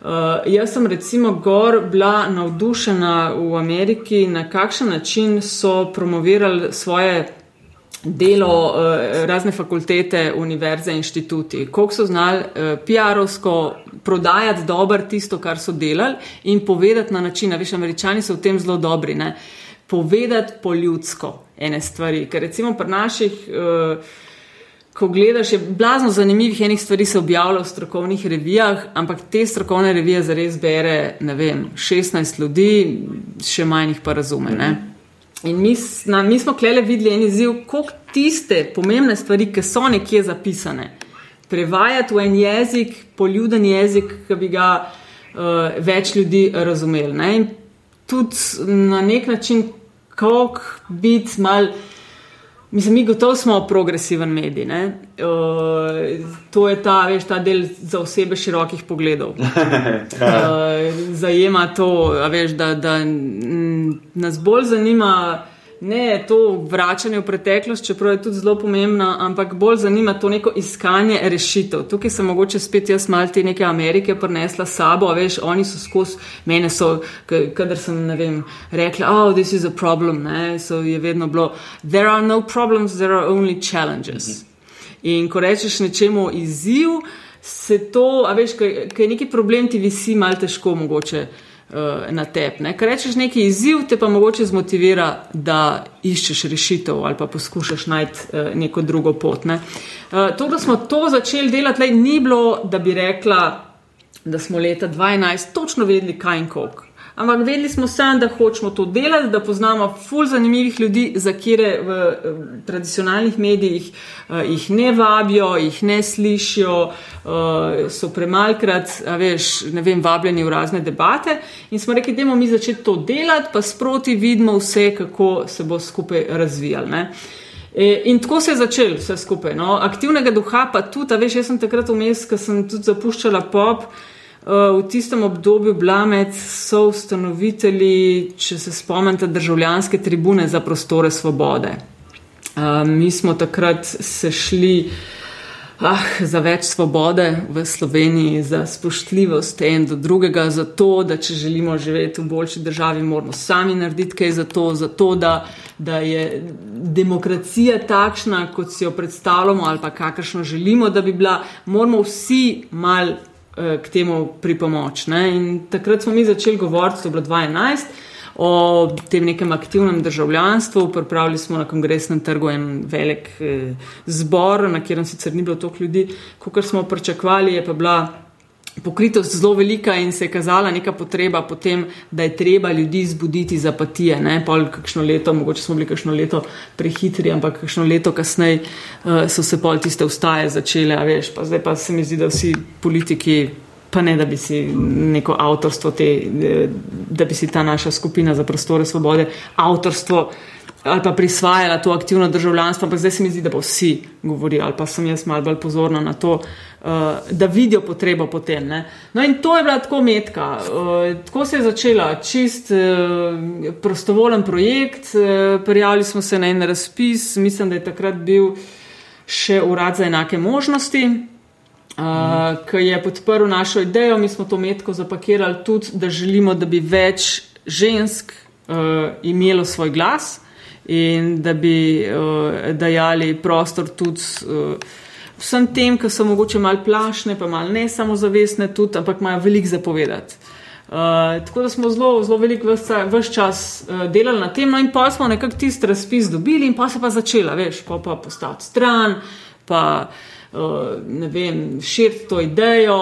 Uh, jaz sem recimo gor bila navdušena v Ameriki, na kakšen način so promovirali svoje delo, uh, razne fakultete, univerze, inštituti, koliko so znali uh, PR-ovsko prodajati dobro tisto, kar so delali in povedati na način, veš, američani so v tem zelo dobri, ne? povedati po ljudsko ene stvari. Ker recimo pri naših. Uh, Ko gledaš, je blazno zanimivih enih stvari se objavlja v strokovnih revijah, ampak te strokovne revije zares bere, ne vem, 16 ljudi, še manj jih pa razume. Ne? In mi, na, mi smo klele videli en izziv, koliko tiste pomembne stvari, ki so nekje zapisane, prevajati v en jezik, poljuden jezik, ki bi ga uh, več ljudi razumeli. Ne? In tudi na nek način, kako biti mal. Mislim, mi gotovo smo progresiven medij. Uh, to je ta, veš, ta del za osebe širokih pogledov. uh, zajema to, veš, da, da nas bolj zanima ne to vračanje v preteklost, čeprav je tudi zelo pomembno, ampak bolj zanima to neko iskanje rešitev. Tukaj sem mogoče spet jaz malo te neke Amerike prinesla sabo, veš, oni so skozi mene, so, kadar sem, ne vem, rekla, oh, this is a problem, ne, so je vedno bilo, there are no problems, there are only challenges. Mhm. In ko rečeš nečemu izziv, se to, a veš, kaj je neki problem, ti visi malo težko mogoče. Eh, na tebi. Ker rečeš neki izziv, te pa mogoče zmotivira, da iščeš rešitev ali pa poskušaš najti uh, neko drugo pot. Ne. Uh, to, da smo to začeli delati, lej, ni bilo, da bi rekla, da smo leta 2011 točno vedeli, kaj in koliko. Ampak vedeli smo samo, da hočemo to delati, da poznamo ful zanimivih ljudi, za kire v, v tradicionalnih medijih uh, jih ne vabijo, jih ne slišijo, uh, so premalkrat, veš, ne vem, vabljeni v razne debate. In smo rekli, da mi začeti to delati, pa sproti vidimo vse, kako se bo skupaj razvijalo. E, in tako se je začel vse skupaj. No. Aktivnega duha pa tudi, veš, jaz sem takrat vmes, ko sem tudi zapuščala pop. Eh, v tistem obdobju bila med soustanovitelji, če se spomnite, državljanske tribune za prostore svobode. Eh, mi smo takrat se šli ah, za več svobode v Sloveniji, za spoštljivost en do drugega, za to, da če želimo živeti v boljši državi, moramo sami narediti kaj za to, za to da, da je demokracija takšna, kot si jo predstavljamo ali pa kakršno želimo, da bi bila, moramo vsi mal Eh, k temu pripomoč. Ne? In takrat smo mi začeli govoriti, to je bilo 2011, o tem nekem aktivnem državljanstvu. Pripravili smo na kongresnem trgu en velik eh, zbor, na katerem sicer ni bilo toliko ljudi, kot smo pričakovali, je pa bila pokritost zelo velika in se je kazala neka potreba potem, da je treba ljudi zbuditi za apatije. Ne, pol kakšno leto, mogoče smo bili kakšno leto prehitri, ampak kakšno leto kasneje uh, so se pol tiste ustaje začele, veš, pa zdaj pa se mi zdi, da vsi politiki. Pa ne, da bi si neko avtorstvo, te, eh, da bi si ta naša skupina za prostore svobode, avtorstvo uh, ali pa prisvajala to aktivno državljanstvo, ampak zdaj se mi zdi, da bo vsi govorili, ali pa sem jaz malo bolj pozorna na to, uh, da vidijo potrebo potem. Ne? No in to je bila tako metka. Uh, tako se je začela čist uh, prostovolen projekt, uh, prijavili smo se na en razpis, mislim, da je takrat bil še urad za enake možnosti. Uh, mm. Ki je podprl našo idejo, mi smo to metko zapakirali tudi, da želimo, da bi več žensk uh, imelo svoj glas in da bi uh, dajali prostor tudi uh, vsem tem, ki so mogoče malo plašne, pa malo ne samozavestne, tudi, ampak imajo veliko zapovedati. Uh, tako da smo zelo, zelo veliko vse čas uh, delali na tem, no in pa smo nekako tisti razpis dobili, in pa se pa začela, veš, pa pa postati stran, pa uh, Eh, ne vem, širiti to idejo,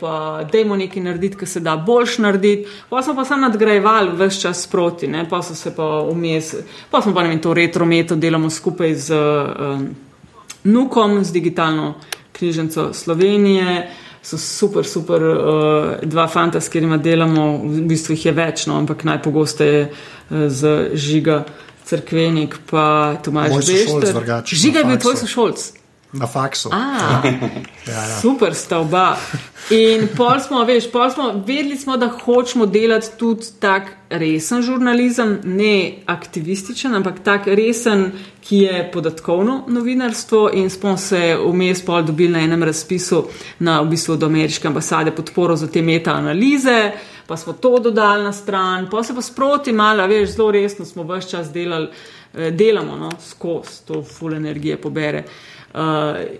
pa dajmo nekaj narediti, kar se da boljš narediti. Pa smo pa samo nadgrajevali vse čas proti, ne? pa so se pa vmes, pa smo pa ne vem, to retro meto delamo skupaj z um, Nukom, z digitalno knjižnico Slovenije. So super, super, uh, dva fanta, s katerima delamo, v bistvu jih je več, no, ampak najpogosteje uh, z žiga, crkvenik, pa Tomaž Bešter. Žiga je bil tvoj sošolc. Na faksu. A, ja, ja. Super sta oba. In pol smo, veš, pol smo, vedeli smo, da hočemo delati tudi tak resen žurnalizem, ne aktivističen, ampak tak resen, ki je podatkovno novinarstvo. In smo se vmes pol dobili na enem razpisu na v bistvu od ameriške ambasade podporo za te meta analize pa smo to dodali na stran, pa se pa sproti malo, veš, zelo resno smo vse čas delali, eh, delamo no, skozi to full energije pobere. Uh,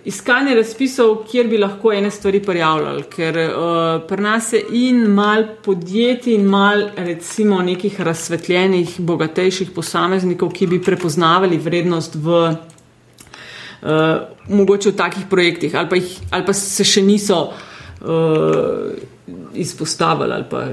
iskanje razpisov, kjer bi lahko ene stvari prijavljali, ker uh, pri nas je in mal podjetij, in mal recimo nekih razsvetljenih, bogatejših posameznikov, ki bi prepoznavali vrednost v uh, mogoče v takih projektih, ali pa, jih, ali pa se še niso uh, izpostavili, ali pa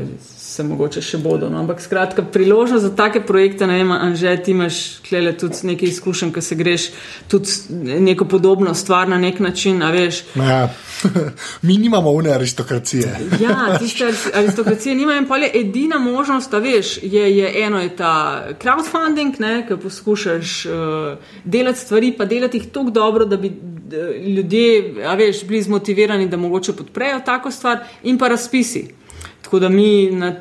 se mogoče še bodo. No. Ampak skratka, priložnost za take projekte, ne vem, Anže, ti imaš klele tudi nekaj izkušenj, ko se greš tudi neko podobno stvar na nek način, a veš. Ja. Mi nimamo une aristokracije. Ja, tiste aristokracije nimajo in pa je edina možnost, da veš, je, je eno je ta crowdfunding, ne, ki poskušaš uh, delati stvari, pa delati jih tako dobro, da bi ljudje, a veš, bili zmotivirani, da mogoče podprejo tako stvar in pa razpisi. Tako da mi na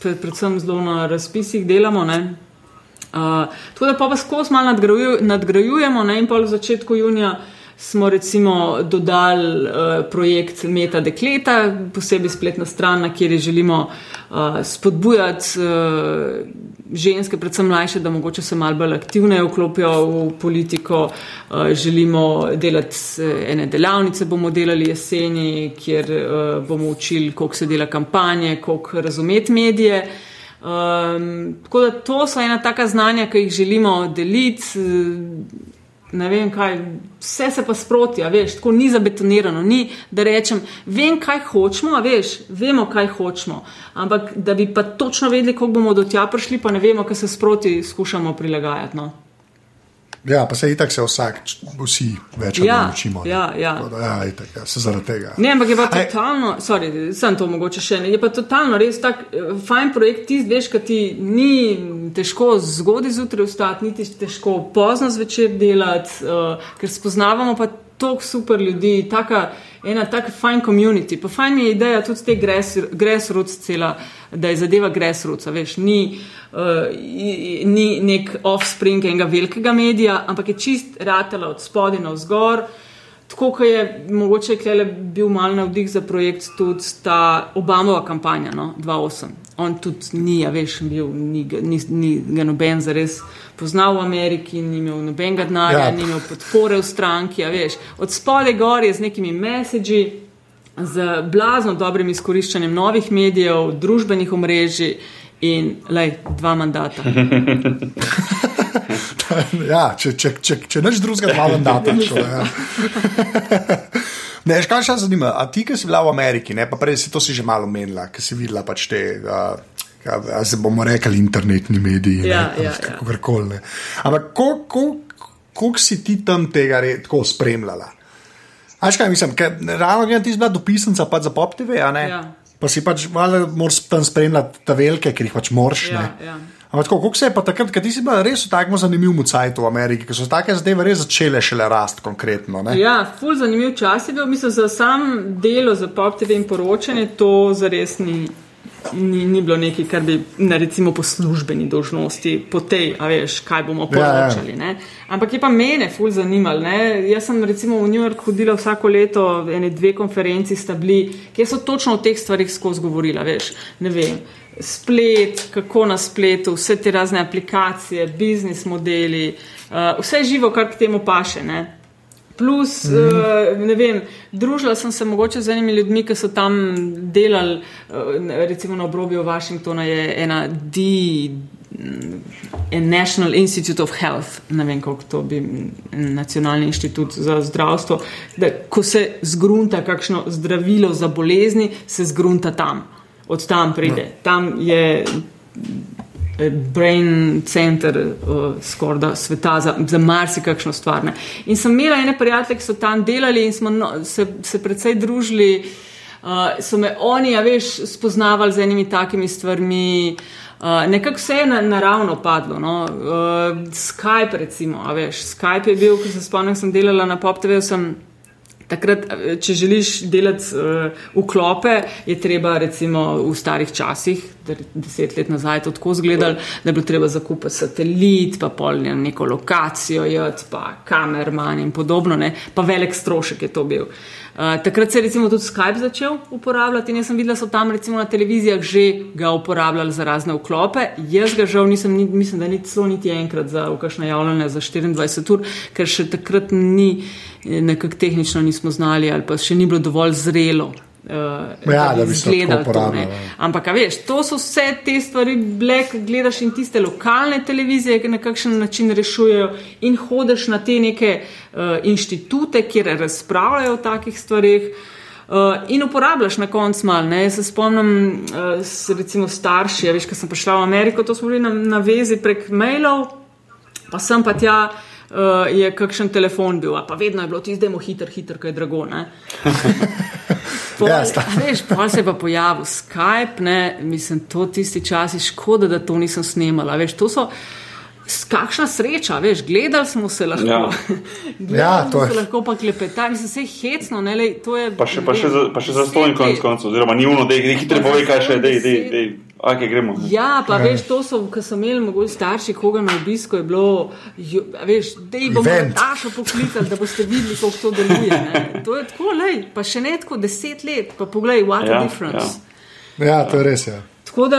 predvsem zelo na razpisih delamo. Uh, tako da pa pa skozi malo nadgrajujemo ne? in pa v začetku junija smo recimo dodali uh, projekt Meta Dekleta, posebej spletna stran, kjer želimo uh, spodbujati uh, ženske, predvsem mlajše, da mogoče se malo bolj aktivneje vklopijo v politiko. Uh, želimo delati ene delavnice, bomo delali jeseni, kjer uh, bomo učili, kako se dela kampanje, kako razumeti medije. Um, tako da to so ena taka znanja, ki jih želimo deliti ne vem kaj, vse se pa sproti, veš, tako ni zabetonirano, ni da rečem, vem, kaj hočemo, veš, vemo, kaj hočemo, ampak da bi pa točno vedeli, kako bomo do tja prišli, pa ne vemo, kaj se sproti skušamo prilagajati. No. Ja, pa se itak se vsak, vsi več ja, učimo. Ja, ja. Da, ja, itak, ja, se zaradi tega. Ne, ampak je pa Aj. totalno, sorry, sem to mogoče še ne, je pa totalno res tak eh, fajn projekt, ti veš, kaj ti ni težko zgodaj zjutraj vstati, niti težko pozno zvečer delati, uh, ker spoznavamo pa toliko super ljudi, taka ena taka fajn community. Pa fajn je ideja tudi te grassroots cela, da je zadeva grassroots, veš, ni, uh, ni nek offspring enega velikega medija, ampak je čist ratela od spodaj na vzgor. Tako kot je mogoče bil mal navdih za projekt tudi ta Obamova kampanja, no, 2.8. On tudi ni, a veš, bil, ni, ni, ni ga noben za res poznal v Ameriki, ni imel nobenega denarja, ja. ni imel podpore v stranki, a veš. Od spole gor je z nekimi mesiči, z blazno dobrim izkoriščanjem novih medijev, družbenih omrežij in lej, dva mandata. ja, če, če, če, če neč drugega, dva mandata. Šo, ja. Ne, kaj še zanima, a ti, ki si bila v Ameriki, ne, pa prej si to si že malo menila, ki si videla pač te, uh, se bomo rekli, internetni mediji, ja, ne, ja, ja. kakorkoli. Ampak koliko si ti tam tega re, tako spremljala? Aš kaj mislim, ker ravno gledam, ti si bila dopisnica pa za Pop TV, a ne? Ja. Pa si pač, valjda, moraš tam spremljati ta velike, ker jih pač moraš, Ja, ne? ja. Ampak tako, kako se je pa takrat, ker ti si bila res v takem zanimivem cajtu v Ameriki, ker so take zadeve res začele šele rasti konkretno. Ne? Ja, ful zanimiv čas je bil. Mislim, za sam delo za Pop TV in poročanje to zares ni, ni, ni bilo nekaj, kar bi na recimo po službeni dožnosti, po tej, a veš, kaj bomo poročali. Ja, ja. Ampak je pa mene ful zanimalo. Ne? Jaz sem recimo v New York hodila vsako leto, ene dve konferenci sta bili, kjer so točno o teh stvarih skozi govorila, veš, ne vem. Splet, kako na spletu, vse te razne aplikacije, biznis modeli, uh, vse živo, kar k temu paše. Ne? Plus, mm -hmm. uh, ne vem, družila sem se mogoče z enimi ljudmi, ki so tam delali, uh, recimo na obrobju Washingtona je ena D. National Institute of Health, ne vem kako to bi, nacionalni inštitut za zdravstvo, da ko se zgrunta kakšno zdravilo za bolezni, se zgrunta tam, od tam pride. Tam je eh, brain center uh, skorda sveta za, za marsikakšno stvar. Ne. In sem imela ene prijatelje, ki so tam delali in smo no, se, se predvsej družili, uh, so me oni, a veš, spoznavali z enimi takimi stvarmi. Uh, nekako vse je na, naravno padlo. No. Uh, Skype, recimo, veš, Skype je bil, ko se spomnim, sem delala na PopTV, sem Takrat, če želiš delati uh, vklope, je treba recimo v starih časih, deset let nazaj, to tako izgledalo, da je bilo treba zakupiti satelit, pa polnjen neko lokacijo, jed, pa kamerman in podobno, ne? pa velik strošek je to bil. Uh, takrat se je recimo tudi Skype začel uporabljati in jaz sem videla, da so tam recimo na televizijah že ga uporabljali za razne vklope. Jaz ga žal nisem, ni, mislim, da ni celo niti enkrat za ukašne javljanje za 24 ur, ker še takrat ni nekako tehnično nismo znali, ali pa še ni bilo dovolj zrelo. Uh, ja, da bi lahko uporabljali. Ja. Ampak, veš, to so vse te stvari, blek, gledaš in tiste lokalne televizije, ki na kakšen način rešujejo, in hodiš na te neke uh, inštitute, kjer razpravljajo o takih stvarih. Uh, in uporabljaš na koncu malo. Jaz se spomnim, uh, recimo starši, ja, veš, ko sem prišla v Ameriko, to smo bili na, na vezi prek mailov, pa sem pa tja uh, je kakšen telefon bil, pa vedno je bilo ti zdaj mu hiter, hiter, kaj je drago. Pol, ja, veš, pa se je pa pojavil Skype, ne? mislim, to tisti časi, škoda, da to nisem snimala. Veš, to so kakšna sreča, veš, gledali smo se lahko. Ja, ja to je. Lahko pa klepetali, mislim, se je hecno, ne, lej, to je. Pa še, pa še, za, pa še za stojn konc koncev, oziroma ni uno, da je hitro pove, kaj še je, dej, dej, dej. Okay, gremo. Ja, pa ja. veš, to so, ko so imeli mogoče starši, koga na obisku je bilo, jo, veš, da jih bomo našo poklicali, da boste videli, kako to deluje. Ne. To je tako, lej, pa še ne tako deset let, pa poglej, what ja, a difference. Ja. ja, to je res, ja. Tako da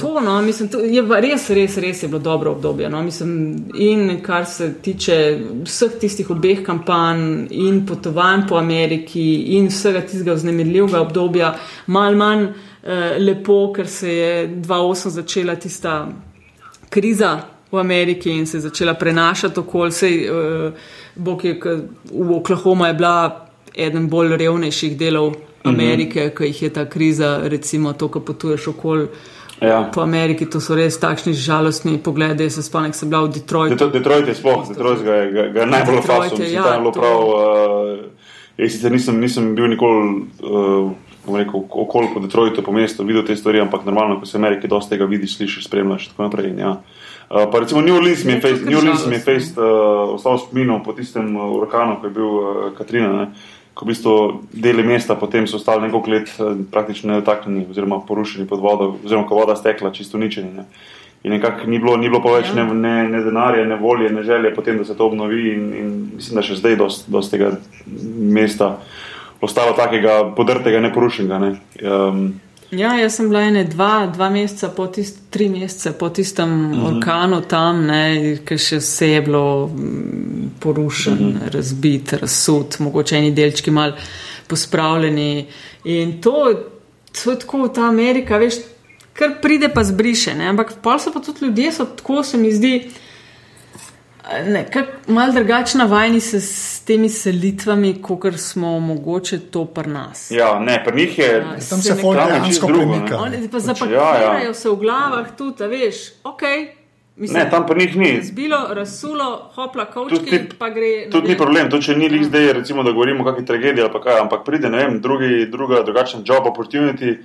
to, no, mislim, to je res, res, res je bilo dobro obdobje. No, mislim, in kar se tiče vseh tistih obeh kampanj, in potovanj po Ameriki, in vsega tistega vznemirljivega obdobja, malo manj eh, lepo, ker se je 2008 začela tista kriza v Ameriki in se je začela prenašati okolje. Eh, Bog je, v Oklahoma je bila eden bolj revnejših delov Amerike, mm -hmm. ki jih je ta kriza, recimo to, ko potuješ okoli. Ja. Po Ameriki to so res takšni žalostni pogledi. Jaz se spomnim, da sem bila v Detroitu. Detroit, Detroit je sploh, Detroit ga je, ga, ga je najbolj fascinantno. Ja, tam je bilo prav. Uh, jaz sicer nisem, nisem bil nikoli. Uh, Rekel, okoli po Detroitu, po mestu, videl te stvari, ampak normalno, ko se v Ameriki dosti tega vidiš, slišiš, spremljaš. In, ja. uh, pa recimo New Orleans mi je fejst, uh, ostal spominov po tistem uh, orkanu, ko je bil uh, Katrina. Ne ko v bistvu deli mesta potem so ostali nekaj let eh, praktično nedotaknjeni oziroma porušeni pod vodo, oziroma ko voda stekla, čisto uničeni. Ne. In nekako ni bilo, ni bilo pa več ja. ne, ne, ne denarja, ne volje, ne želje potem, da se to obnovi in, in mislim, da še zdaj dosti dost tega mesta ostalo takega podrtega, neporušenega. Ne. Um, Ja, jaz sem bila ene dva, dva meseca, po tist, tri mesece po tistem mm -hmm. orkanu tam, ker še vse je bilo porušen, mm -hmm. razbit, razsud, mogoče eni delčki mal pospravljeni. In to, to je tako ta Amerika, veš, kar pride pa zbriše, ne? ampak pa so pa tudi ljudje, so tako se mi zdi. Malo drugačna vajni se s temi selitvami, kot smo mogoče to pri nas. Ja, ne, pri njih je ja, tam se dejansko premika. Oni pa zapakirajo ja, ja. se v glavah tudi, veš, ok. Mislim, ne, tam pa njih ni. Zbilo, razsulo, hopla, kavčki, pa gre. Tudi ni problem, to če ni lih zdaj, recimo, da govorimo o kakšni tragediji ali kaj, ampak pride, ne vem, drugi, druga, drugačen job opportunity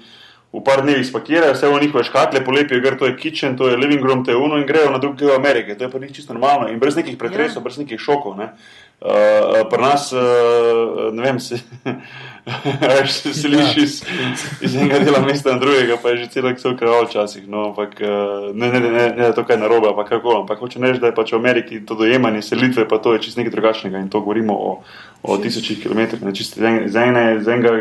v par dneh spakirajo vse v njihove škatle, polepijo, ker to je kitchen, to je living room, to je uno in grejo na drugi del Amerike. To je pa njih čisto normalno in brez nekih pretresov, yeah. brez nekih šokov. Ne. Uh, pri nas, uh, ne vem, se, se seliš iz, iz enega dela mesta na drugega, pa je že celo vse ukvarjal včasih. No, ampak uh, ne, ne, ne, ne, ne, to kaj narobe, ampak kako. Ampak hoče reči, da je pač v Ameriki to dojemanje selitve, pa to je čisto nekaj drugačnega in to govorimo o, o tisočih kilometrih, ne čisto z enega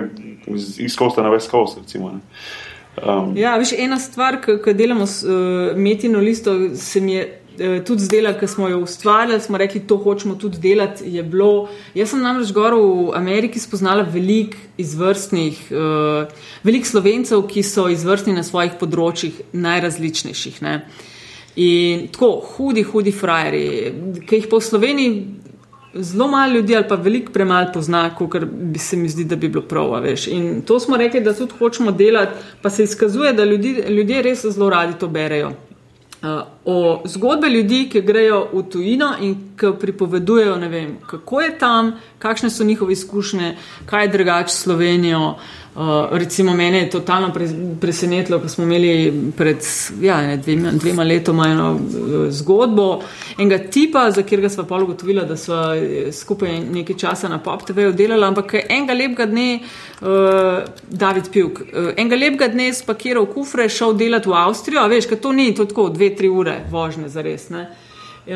iz kosta na ves kost. Um. Ja, veš, ena stvar, ki delamo s uh, metino listo, se mi je uh, tudi zdela, ker smo jo ustvarjali, smo rekli, to hočemo tudi delati. Bilo, jaz sem namreč gor v Ameriki spoznala veliko izvrstnih, uh, veliko slovencev, ki so izvrstni na svojih področjih, najrazličnejših. Ne? In tako, hudi, hudi frajeri, ki jih po Sloveniji zelo malo ljudi ali pa veliko premalo pozna, kot bi se mi zdi, da bi bilo prav. Veš. In to smo rekli, da tudi hočemo delati, pa se izkazuje, da ljudi, ljudje res zelo radi to berejo. Uh, o zgodbe ljudi, ki grejo v tujino in ki pripovedujejo, vem, kako je tam, kakšne so njihove izkušnje, kaj je drugače s Slovenijo. Uh, recimo, mene je totalno presenetilo, ko smo imeli pred ja, ne, dvema, dvema letoma eno uh, zgodbo enega tipa, za katerega smo pa ugotovili, da smo eh, skupaj nekaj časa na Pop TV-ju delali, ampak enega lepega dne, uh, David Pjuk, uh, enega lepega dne spakiral kufre, šel delati v Avstrijo, veš, kaj to ni, to tako dve, tri ure vožnje za res. Ne? Uh,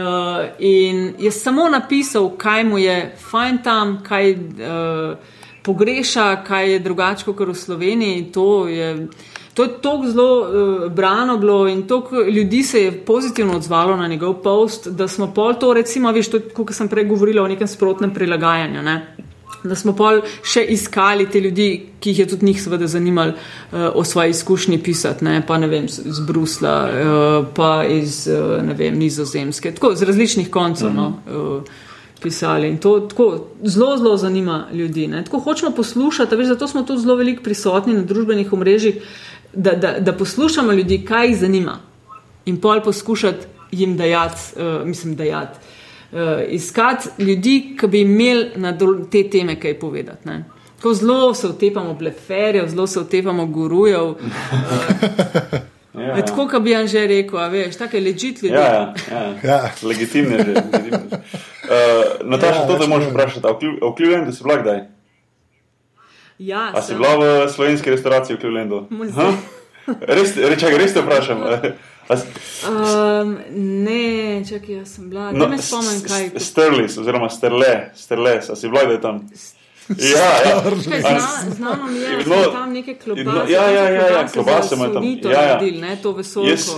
in je samo napisal, kaj mu je fajn tam, kaj. Uh, pogreša, kaj je drugače kot v Sloveniji. To je, to je tako zelo uh, brano bilo in toliko ljudi se je pozitivno odzvalo na njegov post, da smo pol to, recimo, veš, kot sem prej govorila o nekem sprotnem prilagajanju. Ne? Da smo pol še iskali te ljudi, ki jih je tudi njih seveda zanimalo uh, o svoji izkušnji pisati, ne? pa ne vem, iz Brusla, uh, pa iz, uh, ne vem, nizozemske, tako z različnih koncev. Uh -huh. no? uh, pisali. In to tako, zelo, zelo zanima ljudi. Ne. Tako hočemo poslušati, veš, zato smo tudi zelo veliko prisotni na družbenih omrežjih, da, da, da poslušamo ljudi, kaj jih zanima. In pol poskušati jim dajati, uh, mislim, dajati. Uh, iskati ljudi, ki bi imeli na te teme kaj povedati. Ne. Tako zelo se utepamo bleferjev, zelo se utepamo gurujev. Uh, Ja, ja. Tako, kot bi že rekel, veš, tako je ležit ljudi. Ja, ja, ja. ja. Legitimne že. Uh, Nataša, ja, to te moraš vprašati. V Clevelandu si bila kdaj? Ja. A si bila v slovenski restauraciji v Clevelandu? Res, reče, res te vprašam. um, ne, čakaj, jaz sem bila. No, ne me spomnim, kaj. Sterlis, oziroma Sterle, Sterles, a si bila kdaj tam? Ja, ja. Znano mi je, da so tam neke klobase. Ja, ja, ja, ja klobase imajo tam. Ja, ja. Naredil, ne, to vesolje. Jaz,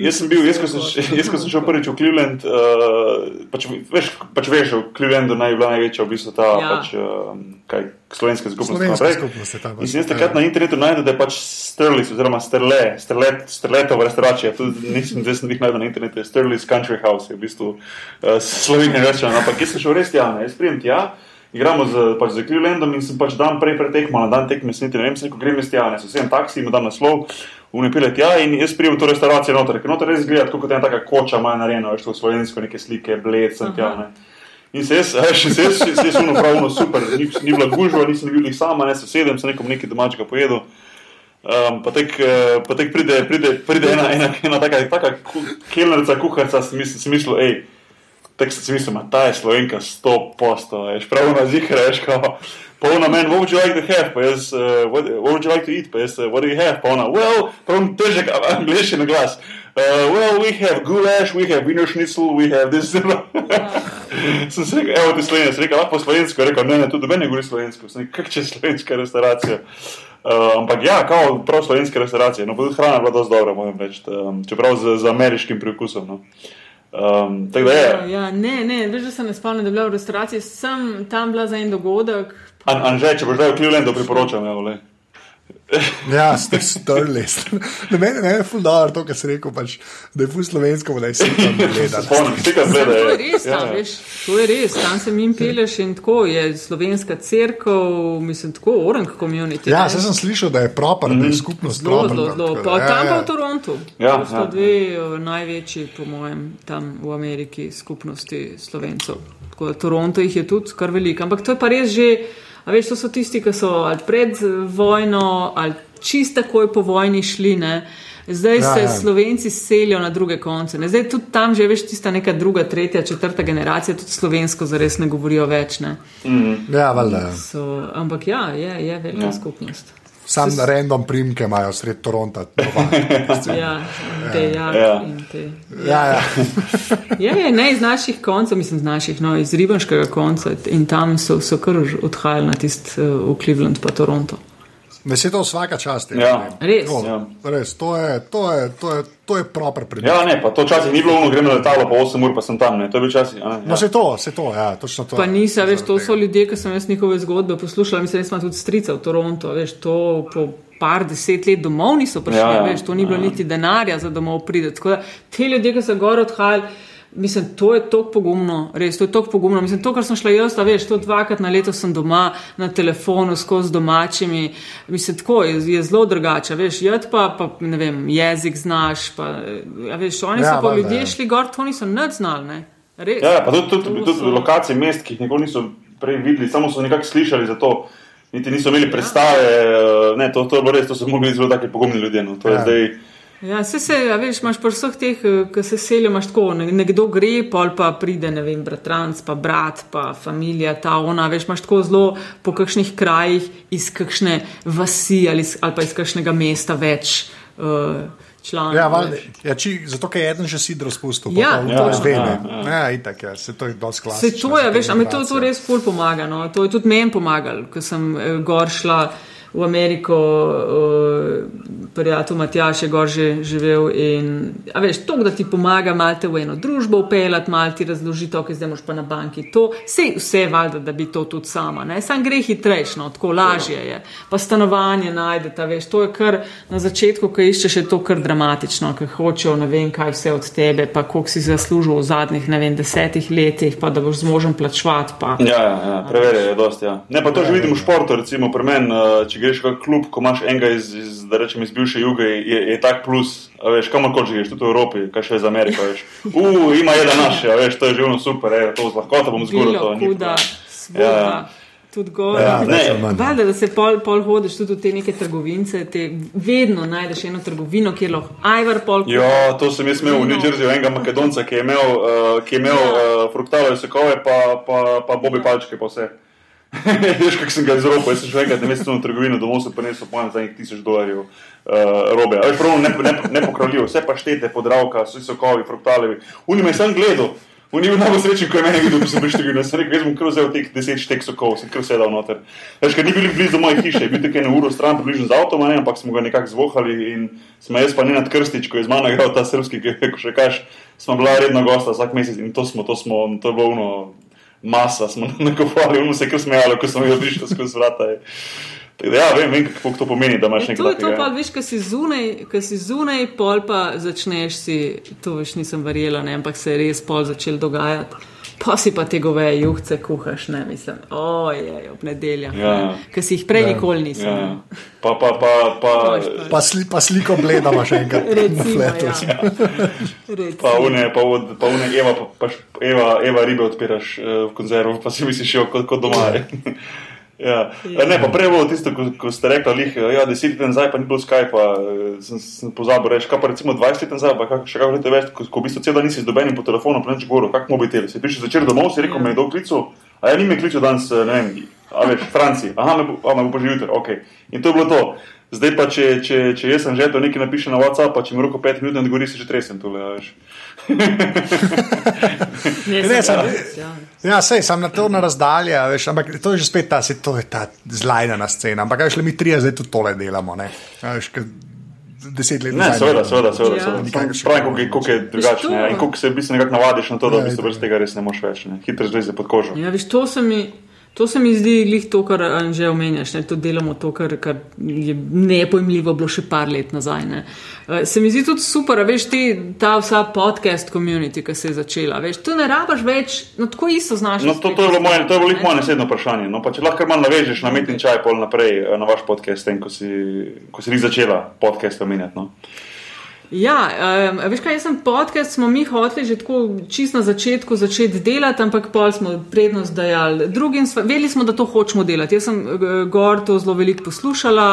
jaz sem bil, jaz ko sem, jaz, ko sem šel prvič v Cleveland, uh, pač, veš, pač veš, v Clevelandu naj bila največja v bistvu ta ja. pač, uh, kaj, slovenska skupnost. Slovenska skupnost je tam. In sem jaz takrat ja. na internetu najdel, da je pač Sterlis, oziroma Sterle, Sterlet, Sterletova restauracija, tudi nisem, zdaj sem jih najdel na internetu, Sterlis Country House je v bistvu uh, slovenski rečeno, ampak jaz sem šel res tja, ne, jaz prijem tja igramo z, pač z Clevelandom in sem pač dan prej pretekmo, na dan tekme, niti ne vem, se neko grem iz tja, ne se vsem taksi, ima dan naslov, unepile tja in jaz prijem v to restauracijo noter, ker noter res gleda, kot ena taka koča, ima narejeno, veš, to slovensko neke slike, bled sem tja, ne. In se jaz, veš, se jaz, se jaz uno pravno super, ni, ni bila gužva, nisem bil jih sama, ne se sedem, sem nekom nekaj domačega pojedel. Um, pa tek, uh, pa tek pride, pride, pride ena, ena, ena taka, taka kelnerica, kuharca, sem mislil, hej, tako si mislil, da je slovenka 100 posto, veš, prav na zihre, veš, kao, pa ona meni, what would you like to have, pa jaz, uh, what, what would you like to eat, pa jaz, uh, what do you have, pa ona, well, prav težek angliški na glas. Uh, well, we have goulash, we have wiener schnitzel, we have this. sem se rekel, evo ti slovenci, sem rekel, lahko slovensko, rekel, ne, ne, tudi meni govori slovensko, sem rekel, kak če slovenska restauracija. Uh, ampak ja, kao prav slovenske restauracije, no, pa tudi hrana je bila dosti dobra, moram reči, um, čeprav z, z ameriškim priokusom. No. Um, ja, ja, ne, ne, veš, da se ne spomnim, da je bila v restavraciji, sem tam bila za en dogodek. Pa... Anže, če boš zdaj v Clevelandu, priporočam. Ja, ja, ste strli. Na meni je ful dobro to, kar si rekel, pač, da je ful slovensko, da je vse tam gledal. To je res, ja. tam, veš, to je res, tam se mi peleš in tako je slovenska crkva, mislim, tako orang community. Ja, se sem slišal, da je proper, mm. da je mhm. skupnost. Zelo, zelo, zelo. Pa ja, tam pa ja. v Torontu. Ja, to so ja. dve uh, največji, po mojem, tam v Ameriki skupnosti slovencev. Tako da Toronto jih je tudi kar veliko, ampak to je pa res že. A veš, to so tisti, ki so ali pred vojno, ali čist takoj po vojni šli. Ne? Zdaj ja, se ja. Slovenci selijo na druge konce. Ne? Zdaj tudi tam že veš, tista neka druga, tretja, četrta generacija, tudi slovensko zares ne govorijo več. Ne? Mm. Ja, valjda. Ja. Ampak ja, je, je velika ja. skupnost. Sam na random primke imajo sred Toronta. ja, te ja. ja. Te, ja. ja, ja. ja, ne iz naših koncev, mislim, iz naših, no, iz ribanskega konca in tam so, so kar odhajali na tist uh, v Cleveland pa Toronto. Vse to vsaka čast. Ja. Res. To, ja. res. To je, to je, to je, to je proper primer. Ja, ne, pa to včasih ni bilo ono, gremo na letalo, pa 8 ur pa sem tam, ne, to je bil časih. Ja. No, se to, se to, ja, točno to. Pa nisi, veš, to so ljudje, ki sem jaz njihove zgodbe poslušala, mislim, da smo tudi strica v Toronto, veš, to po par deset let domov niso prišli, ja, ja. veš, to ni bilo ja. niti denarja za domov prideti. Tako da te ljudje, ki so gor odhajali, Mislim, to je tako pogumno, res, to je tako pogumno. Mislim, to, kar sem šla jaz, a veš, to dvakrat na leto sem doma na telefonu skozi domačimi. Mislim, tako je, je zelo drugače, veš, jed pa, pa ne vem, jezik znaš, pa, veš, oni Ja, so pa ljudje ja. šli gor, to niso nič znali, ne. Res. Ja, pa tudi, tudi, tudi so- lokacije mest, ki jih nikoli niso prej videli, samo so nekako slišali za to. Niti niso imeli predstave, eh, ne, to, to je bilo res, to so mogli zelo taki pogumni ljudje. No. To je Ja. zdaj. Ja, se se, a veš, imaš pri vseh teh, eh, ki se selijo, imaš tako, ne- nekdo gre, pol pa pride, ne vem, bratranc, pa brat, pa familija, ta ona, veš, imaš tako zelo po kakšnih krajih iz kakšne vasi ali, ali pa iz kakšnega mesta več uh, članov. Ja, valjda, veš. ja, či, zato, ker je eden že sidro spustil, Ja. pa Ja, to zvene. ja, Ja, ja, itak, ja, se to je dosti Se klasično. to je, veš, a mi to, to res ful pomaga. No? To je tudi meni pomagalo, ko sem eh, gor šla v Ameriko, uh, prijatelj Matjaš je gor že živel. In, veš, to, da ti pomaga malo te v eno družbo upeljati, malo ti razložiti, ok, zdaj moš pa na banki to. Vse, vse valjda, da bi to tudi sama. Ne? Sam gre hitrejš, no, tako lažje je. Pa stanovanje najdete, veš, to je kar na začetku, ko iščeš, je to kar dramatično, ker hočejo ne vem kaj vse od tebe, pa koliko si zaslužil v zadnjih, ne vem, desetih letih, pa da boš zmožen plačevati. Ja, ja, ja preverjajo dosti. Ja. Ne, pa to že vidim v športu, recimo pri meni, eh, če greš v klub, ko imaš enega iz, iz, da rečem, iz bivše juge, je, je tak plus, a veš, kamorkoli že greš, tudi v Evropi, kaj še iz Amerike, veš. Uh, ima jedan naš, a veš, to je že ono super, je, to z lahkoto bom zgoril. To kuda, problem. svoga, Ja. ja. tudi gor. Ja. Valjda, da se pol, pol hodiš tudi v te neke trgovince, te, vedno najdeš eno trgovino, kjer lahko ajvar pol. Ja, to sem jaz imel v New Jerseyju, enega makedonca, ki je imel, uh, ki je imel Ja. uh, fruktalove sokove, pa, pa, pa bobi palčke, pa vse. Veš, kako sem ga izropal, jaz sem šel enkrat na mesec v trgovino, domov sem prinesel po enem za nekaj tisoč dolarjev uh, robe. A veš, pravno ne, ne, ne vse pa štete, podravka, vsi sokovi, fruktalevi. Uni me sem gledal. On je bil najbolj srečen, ko je meni videl, ko sem prišel trgovino. Sem rekel, jaz bom kar vzel teh deset štek sokov, sem kar sedel noter. Veš, ker ni bil blizu moje hiše, je bil tukaj na uro stran, približno z avtom, ne, ampak smo ga nekako zvohali in smo jaz pa ne nad krstič, ko je z mano igral ta srpski, ko še kaš, smo bila redna gosta vsak mesec in to smo, to smo, to je ono, masa smo nakupovali, ono se je kar smejalo, ko smo jih odlišli skozi vrata. je. Tako da Ja, vem, vem, kako to pomeni, da imaš E, nekaj to je to, pa veš, ko si zunaj, ko si zunaj, pol pa začneš si, to več nisem verjela, ne, ampak se je res pol začel dogajati. Pa si pa te goveje juhce kuhaš, ne mislim, ojej, ob nedeljah, Ja. ja. ki si jih prej ja. nikoli nisem. Ja, Ja. ja. Pa, pa, pa, pa, šport. Pa, sli, pa sliko gledamo še enkrat. Recimo, na fletu. ja. Recimo. pa une, pa, od- pa une Eva, pa, pa, Eva, Eva ribe odpiraš uh, v konzervu, pa si misliš, jo, kot, kot doma. je. Ja. Ja. Ne, pa prej je bilo tisto, ko, ko ste rekli, lih, ja, deset let nazaj pa ni bilo Skypa, sem, sem pozabil reči, kaj pa recimo 20 let nazaj, pa kak, še kako leto več, ko, ko v bistvu cel dan nisi z dobenim po telefonu, pa neč govoril, kak mobitel, si prišel začer domov, si rekel, Ja. me je kdo klical, a ja, ni me klical danes, eh, ne vem, a veš, Franci, aha, me bo, a, me bo pa že jutri, ok. In to je bilo to. Zdaj pa, če, če, če jaz sem že to nekaj napišem na WhatsApp, pa če mi roko 5 minut ne odgovori, se že tresem tole, a veš. Ne, Ne, res, ja. Ja, sej, sam na to na razdalje, a veš, ampak to je že spet ta, saj to je ta zlajna scena. Ampak kaj šle mi trije zdaj tudi tole delamo, ne? A Veš, deset let Ne, nazaj seveda, ne- seveda, seveda. Ja. seveda. Pravim, koliko je- to- ja, in koliko se v bistvu nekako navadiš na to, da Ja, v bistvu itak. brez tega res ne moš več. Ne. Hitro zleze pod kožo. Ja, viš, to, se mi, to se mi zdi glih to, kar že omenjaš. Ne? To delamo to, kar, kar je nepojmljivo bilo še par let nazaj. Ne? Eh, Se mi zdi tudi super, veš, ti, ta vsa podcast community, ki se je začela. Veš, tu ne rabaš več, no tako isto znaš. No, to, to je bilo moje, to je bilo moje naslednje vprašanje. No, pa če lahko malo navežeš na metin čaj pol naprej eh, na vaš podcast, tem, ko si, ko si res začela podcast omenjati. No. Ja, um, veš kaj, jaz sem podcast, smo mi hoteli že tako čist na začetku začeti delati, ampak pol smo prednost dajali drugim, vedeli smo, da to hočemo delati. Jaz sem eh, gor to zelo veliko poslušala,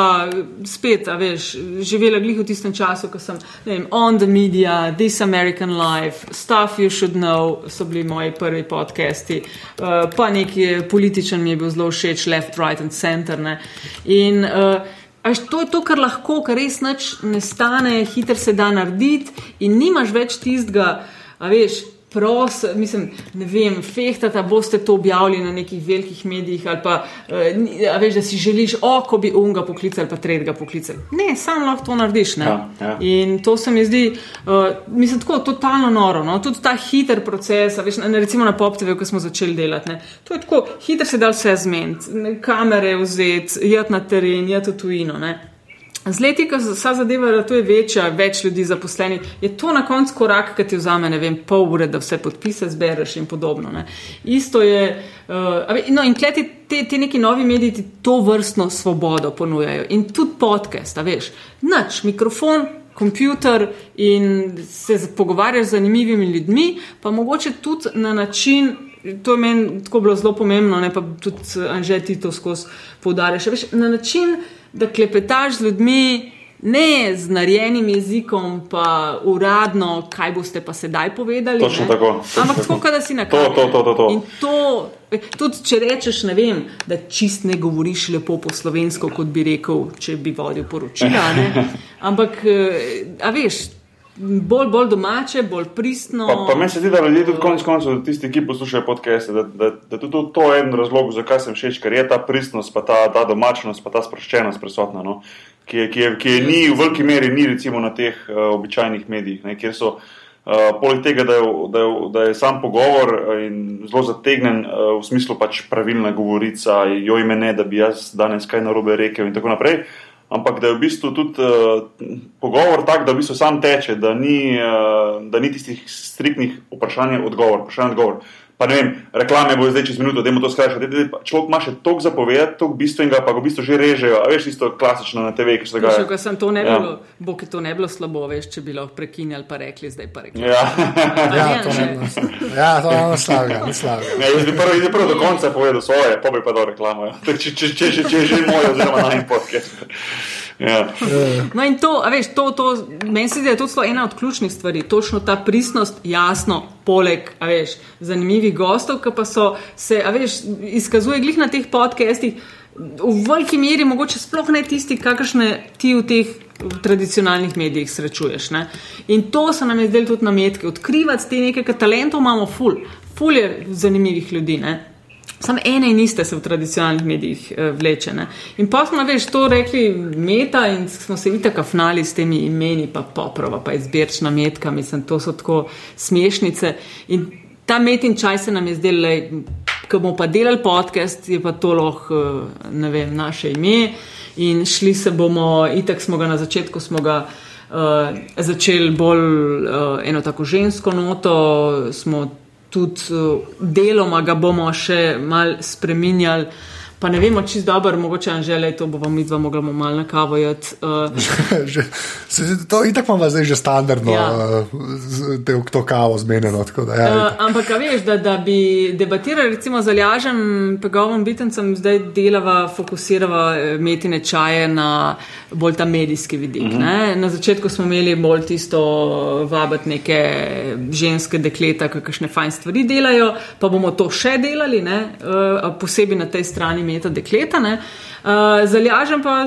spet, a veš, živela glih v tistem času, ko sem, ne vem, On the Media, This American Life, Stuff You Should Know, so bili moji prvi podcasti, uh, pa neki političen mi je bil zelo všeč, Left, Right and Center. Ne? In uh, Až to je to, kar lahko, kar res nič ne stane, hitro se da narediti, in nimaš več tistega, veš, pros, mislim, ne vem, fehtata, boste to objavili na nekih velikih medijih, ali pa, eh, veš, da si želiš, o, ko bi unga poklicali, pa tretjega poklicali. Ne, sam lahko to narediš. Ne? Ja, ja. In to se mi zdi, uh, mislim, tako totalno noro. No? Tudi ta hiter proces, veš, na, recimo na PopTV, ko smo začeli delati. Ne? To je tako, hiter se da vse zmeniti, kamere vzeti, jeti na teren, jeti v tujino. Ne? Z leti, ko vsa zadeva ratuje večja, več ljudi zaposlenih, je to na koncu korak, ki ti vzame, ne vem, pol ure, da vse podpise zbereš in podobno. Ne. Isto je, uh, no in kleti te, te neki novi mediji to vrstno svobodo ponujajo in tudi podcast, veš, nič, mikrofon, kompjuter in se pogovarjaš z zanimivimi ljudmi, pa mogoče tudi na način. To je meni tako bilo zelo pomembno, ne pa tudi Anže ti to skozi poudarjaš. Na način, da klepetaš z ljudmi, ne z narejenim jezikom, pa uradno, kaj boste pa sedaj povedali. Točno tako. Ampak tako, da si na kraju. To, to, to, to. In to, tudi če rečeš, ne vem, da čist ne govoriš lepo po slovensko, kot bi rekel, če bi vodil poročila. Ampak, eh, a veš bolj, bolj domače, bolj pristno. Pa, pa meni se zdi, da ljudje tudi konec koncev, tisti, ki poslušajo podcaste, da, da, da tudi to, je en razlog, zakaj sem všeč, ker je ta pristnost, pa ta, ta domačnost, pa ta sproščenost prisotna, no? ki, je, ki, je, ki je ni v veliki meri ni recimo na teh uh, običajnih medijih, ne? kjer so. Uh, poleg tega, da je, da, je, da je sam pogovor in zelo zategnen uh, v smislu pač pravilna govorica, jo ime ne, da bi jaz danes kaj narobe rekel in tako naprej, ampak da je v bistvu tudi uh, pogovor tak, da v bistvu sam teče, da ni, uh, da ni tistih striktnih vprašanj, odgovor, vprašanj, odgovor. Pa ne vem, reklame bo zdaj čez minuto, da je to skrajšati. Človek ima še toliko zapovedati, toliko bistvenega, pa ga v bistvu že režejo. A veš, isto klasično na TV, ki se ga je. Če sem to ne ja. bilo, bo ki to ne bilo slabo, veš, če bi lahko prekinjali, pa rekli, zdaj pa rekli. Ja, ja, to je ja, eno slavje. Jaz bi prvo, prvo do konca povedal svoje, pa bi pa do reklame. Če, če, če, če, če, če že moj, oziroma naj podcast. Ja. No, in to, veš, to, to meni se zdi, da je to ena od ključnih stvari. Točno ta pristnost, jasno, poleg veš, zanimivih gostov, ki pa so se, veš, izkazuje glih na teh podcestih. V veliki meri, mogoče sploh ne tisti, kakršne ti v teh tradicionalnih medijih srečuješ. Ne? In to se nam je zdelo tudi na metke, odkrivati te nekaj talentov, imamo ful, ful je zanimivih ljudi. Ne? Samo ene in iste se v tradicionalnih medijih uh, vlečene. In pa smo veš, to rekli meta in smo se itak afnali s temi imeni, pa poprava, pa izbirčna metka, mislim, to so tako smešnice. In ta metin čaj se nam je zdel, ko bomo pa delali podcast, je pa to lahko, uh, ne vem, naše ime. In šli se bomo, itak smo ga na začetku, smo ga. Uh, začeli bolj uh, eno tako žensko noto, smo tudi uh, deloma ga bomo še mal spremenjali. Pa ne vemo, čisto dobro, mogoče Anžele, to bomo mi dva mogli malo na kavo jeti. Uh. to je tako, imamo zdaj že standardno, ja. uh, te, to kavo zmenjeno. Da, ja, uh, ampak, veš, da, da bi debatirali, recimo, z Aljažem, pegovom bitencem, zdaj delava, fokusirava metine čaje na bolj ta medijski vidik. Uh mhm. -huh. Na začetku smo imeli bolj tisto vabiti neke ženske dekleta, kakšne fajn stvari delajo, pa bomo to še delali, uh, posebej na tej strani meta dekleta. Ne? Uh, Zalažem pa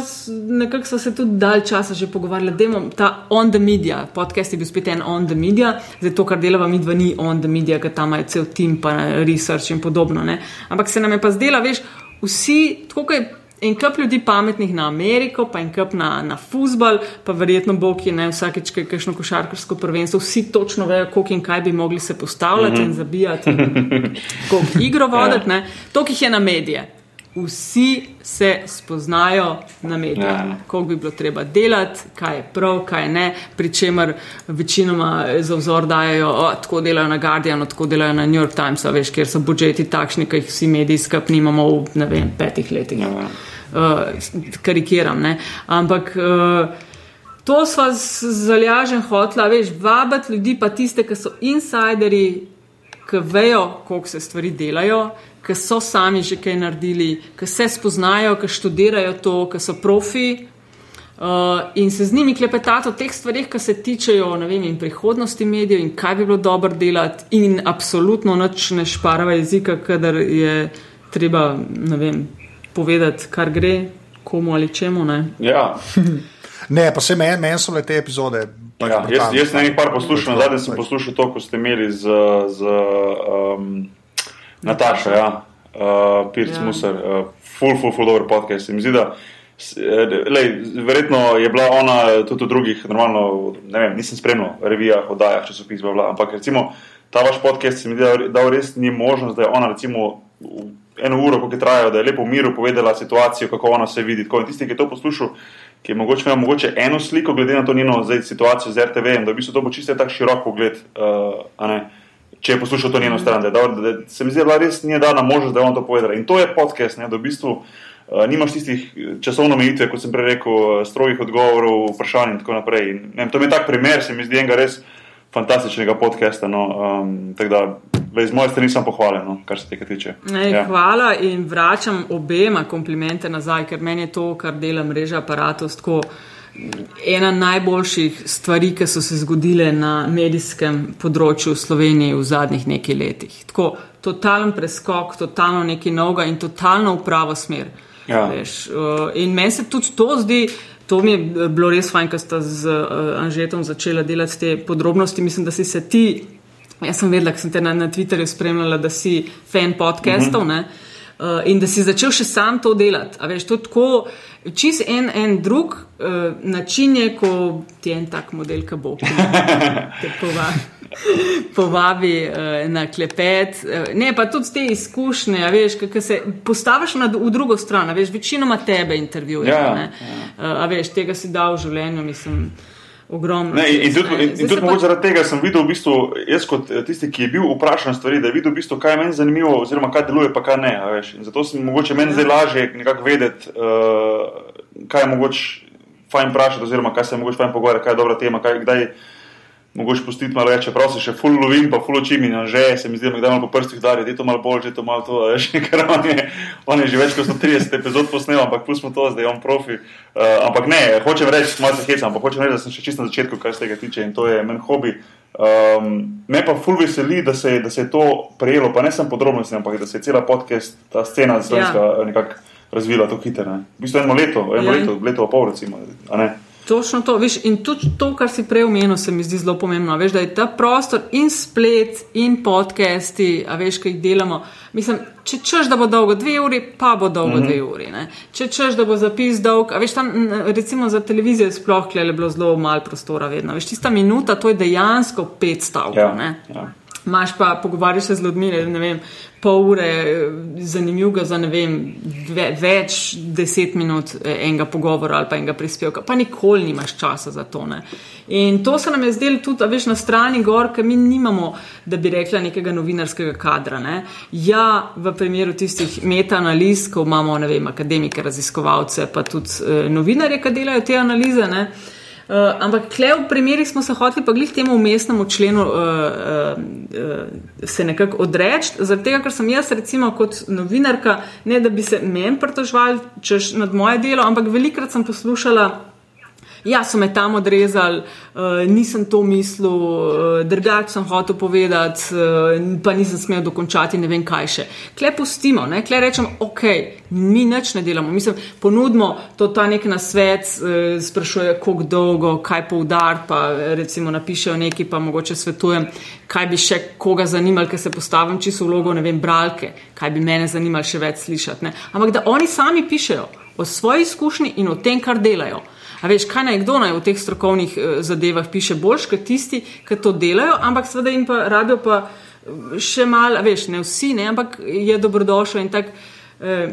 nekako so se tudi dalj časa že pogovarjali, da imamo ta on the media, podcast je bil spet en on the media, zdaj to, kar delava mi dva, ni on the media, ker tam je cel tim, pa research in podobno. Ne? Ampak se nam je pa zdela, veš, vsi, tako kot je. En kup ljudi pametnih na Ameriko, pa en kup na, na futbol, pa verjetno bo ki ne vsakeč kaj kakšno košarkarsko prvenstvo. Vsi točno vejo, koliko in kaj bi mogli se postavljati mm -hmm. in zabijati, koliko igro voditi. Yeah. To, ki je na medije vsi se spoznajo na medijih, ja. koliko bi bilo treba delati, kaj je prav, kaj ne, pri čemer večinoma za vzor dajo, oh, tako delajo na Guardianu, tako delajo na New York Times, veš, ker so budžeti takšni, ki jih vsi mediji skupaj nimamo v ne vem, petih letih. Ja. Uh, karikiram, ne? ampak. Uh, To z zalažen hotla, veš, vabiti ljudi, pa tiste, ki so insideri, ki vejo, kako se stvari delajo, ki so sami že kaj naredili, ki se spoznajo, ki študirajo to, ki so profi. Uh, in se z njimi klepetati o teh stvarih, ki se tičejo vem, prihodnosti medijev in kaj bi bilo dobro delati, in absolutno noč ne šparava jezika, kadar je treba vem, povedati, kar gre, komu ali čemu. Ne, ja. ne pa se meni men so le te epizode. Pač ja, jaz, jaz ne nekaj poslušam, zadnji sem poslušal to, ko ste imeli z. z um, Nataša, ja, uh, Pirc ja. Musar, uh, full, full, full over podcast. Mi zdi, da eh, lej, verjetno je bila ona tudi v drugih, normalno, ne vem, nisem spremljal revijah, oddajah, časopis, bla, bla, ampak recimo ta vaš podcast se mi zdi, da, da res ni možnost, da je ona recimo eno uro, ko je trajalo, da je lepo v miru povedala situacijo, kako ona se vidi. Tako, in tisti, ki je to poslušal, ki je mogoče imela mogoče eno sliko, glede na to njeno zdaj, situacijo z RTV, da v bistvu to bo čisto tak širok pogled. Uh, Če je poslušal to njeno stran, da, da, da se mi zdi, da res ni dana možnost, da vam to povedala. In to je podcast, ne, da v bistvu uh, nimaš tistih časovno omejitev, kot sem prej rekel, strogih odgovorov, vprašanj in tako naprej. In, ne, to je tak primer, se mi zdi enega res fantastičnega podcasta. No, um, tako da iz moje strani sem pohvalen, no, kar se tega tiče. Ne, ja. Hvala in vračam obema komplimente nazaj, ker meni je to, kar dela mreža aparatus, tako ena najboljših stvari, ki so se zgodile na medijskem področju v Sloveniji v zadnjih nekaj letih. Tako totalen preskok, totalno nekaj novega in totalno v pravo smer. Ja. Uh, in meni se tudi to zdi. To mi je bilo res fajn, ker sta z uh, Anžetom začela delati te podrobnosti. Mislim, da si se ti Jaz sem vedela, ker sem te na, na Twitterju spremljala, da si fan podcastov uh -huh. uh, in da si začel še sam to delati. A veš, to je tako, čist en, en drug uh, način je, ko ti en tak model, ki bo te povabi. Povabi uh, na klepet, uh, ne pa tudi te izkušnje, veš, kako se postaviš na, v drugo stran, veš, večinoma tebe intervjuješ. Ja, ja. uh, veš, tega si dal v življenju, mislim ogromno. Ne, in tudi, in, in tudi pač... zaradi tega sem videl, v bistvu, jaz kot eh, tisti, ki je bil vprašan stvari, da je videl, v bistvu, kaj je meni zanimivo, oziroma kaj deluje, pa kaj ne. Zato sem mogoče meni zdaj lažje nekako vedeti, uh, kaj je mogoče fajn vprašati, oziroma kaj se je mogoče fajn pogovarjati, kaj je dobra tema, kaj, kdaj mogoče pustiti malo več, čeprav se še full lovim, pa full očim in že se mi zdi, da malo po prstih dari, da je to malo bolj, že to malo to, veš, ker on je, on je že več kot 130 epizod posnel, ampak pustimo to, zdaj je on profi. Uh, ampak ne, hočem reči, malo se hecam, ampak hočem reči, da sem še čisto na začetku, kar se tega tiče in to je men hobi. Um, me pa ful veseli, da se, da se je to prejelo, pa ne samo podrobnosti, ampak da se je cela podcast, ta scena slovenska ja. nekako razvila tako hitro. V bistvu eno leto, eno ja. leto, leto pa pol recimo. Točno to, viš, in tudi to, kar si prej omenil, se mi zdi zelo pomembno. Veš, da je ta prostor in splet, in podcasti, a veš, kaj jih delamo. Mislim, če češ, da bo dolgo dve uri, pa bo dolgo mm -hmm. dve uri. Ne? Če češ, da bo zapis dolg, a veš, tam recimo za televizijo sploh je bilo zelo malo prostora vedno. Veš, tista minuta, to je dejansko pet stavkov. Ja, Máš pa pogovarjati se z ljudmi, ne vem, pol ure zanimivega za ne vem, ve, več deset minut eh, enega pogovora ali pa enega prispevka, pa nikoli nimaš časa za to. Ne. In to se nam je zdelo tudi, veš, na strani gor, ker mi nimamo, da bi rekla, nekega novinarskega kadra. Ne. Ja, v primeru tistih meta-analiz, ko imamo, ne vem, akademike, raziskovalce, pa tudi eh, novinarje, ki delajo te analize. Ne. Uh, ampak, kle v primeri smo se hoteli pa glih temu umestnemu členu uh, uh, uh, se nekako odreči, zaradi tega, ker sem jaz recimo kot novinarka, ne da bi se meni pritožvali češ nad moje delo, ampak velikrat sem poslušala ja, so me tam odrezali, uh, nisem to mislil, uh, drugače sem hotel povedati, uh, pa nisem smel dokončati, ne vem kaj še. Kle pustimo, ne? kle rečemo, ok, mi nič ne delamo, mi se ponudimo to ta nek na svet, uh, sprašuje, koliko dolgo, kaj poudariti, pa recimo napišejo nekaj, pa mogoče svetujem, kaj bi še koga zanimalo, ker se postavim čisto vlogo, ne vem, bralke, kaj bi mene zanimalo še več slišati. Ne? Ampak da oni sami pišejo o svoji izkušnji in o tem, kar delajo. A veš, kaj naj kdo naj v teh strokovnih uh, zadevah piše boljš, kot tisti, ki to delajo, ampak seveda jim pa rabijo pa eh, še malo, veš, ne vsi, ne, ampak je dobrodošlo in tako uh,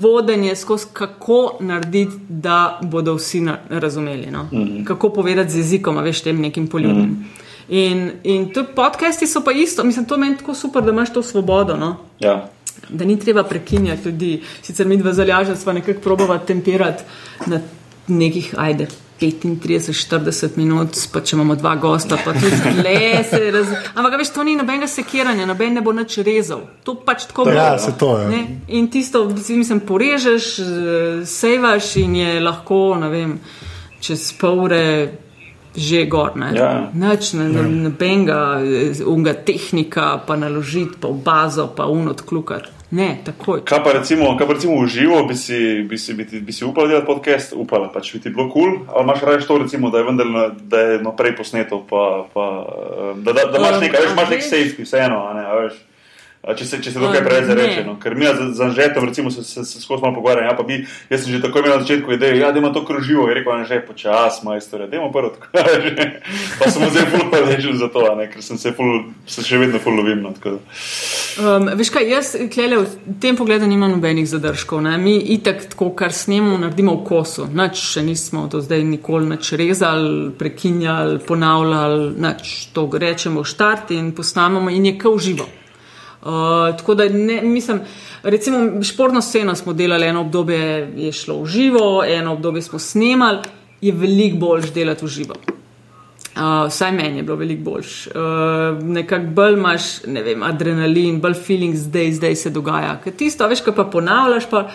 vodenje skozi, kako narediti, da bodo vsi na, razumeli, no? mm -hmm. kako povedati z jezikom, a veš, tem nekim poljubnim. Mm -hmm. In, in tu podcasti so pa isto, mislim, to meni tako super, da imaš to svobodo. No? Ja. Da ni treba prekinjati ljudi. Sicer mi dva zalaža, sva nekako probava temperati na nekih, ajde. 35-40 minut, pa če imamo dva gosta, pa tudi le se razume. Ampak, veš, to ni nobenega sekiranja, noben ne bo nič rezal. To pač tako bo. Ja, se to je. Ne? In tisto, mislim, porežeš, sevaš in je lahko, ne vem, čez pol ure že gor. Ne? Ja. Nič, ne, ja. nobenega, unga tehnika, pa naložiti, pa v bazo, pa unot klukati. Ne, takoj. Kaj pa recimo, kaj pa recimo v živo, bi si, bi si, bi ti, bi si upal delati podcast, upala, pač bi ti bilo kul, cool, ali imaš raje to, recimo, da je vendar, da je naprej posneto, pa, pa, da, da, da imaš nekaj, veš, imaš nek safety, vseeno, ne, veš. Če se, če se to kaj preveč Ne. reče. No. Ker mi za, za žetom, recimo, se, se, se skozi malo pogovarjamo. Ja, pa bi, jaz sem že tako imel na začetku idejo, ja, da ima to kroživo. Je rekel, že počas, majstor, da ima prvo tako. pa sem zdaj ful hvaležen za to, ne, ker sem se, ful, se še vedno ful lovim. No. Um, veš kaj, jaz klele, v tem pogledu nimam nobenih zadržkov. Ne? Mi itak tako, kar snemamo, naredimo v kosu. Nač še nismo do zdaj nikoli nič rezali, prekinjali, ponavljali, nač to rečemo štart in posnamemo in je kao živo. Uh, tako da ne, mislim, recimo športno sceno smo delali, eno obdobje je šlo v živo, eno obdobje smo snemali, je veliko bolj delati v živo. Uh, vsaj meni je bilo veliko boljš. Uh, Nekako bolj imaš, ne vem, adrenalin, bolj feeling zdaj, zdaj se dogaja. Ker tisto, veš, kaj pa ponavljaš, pa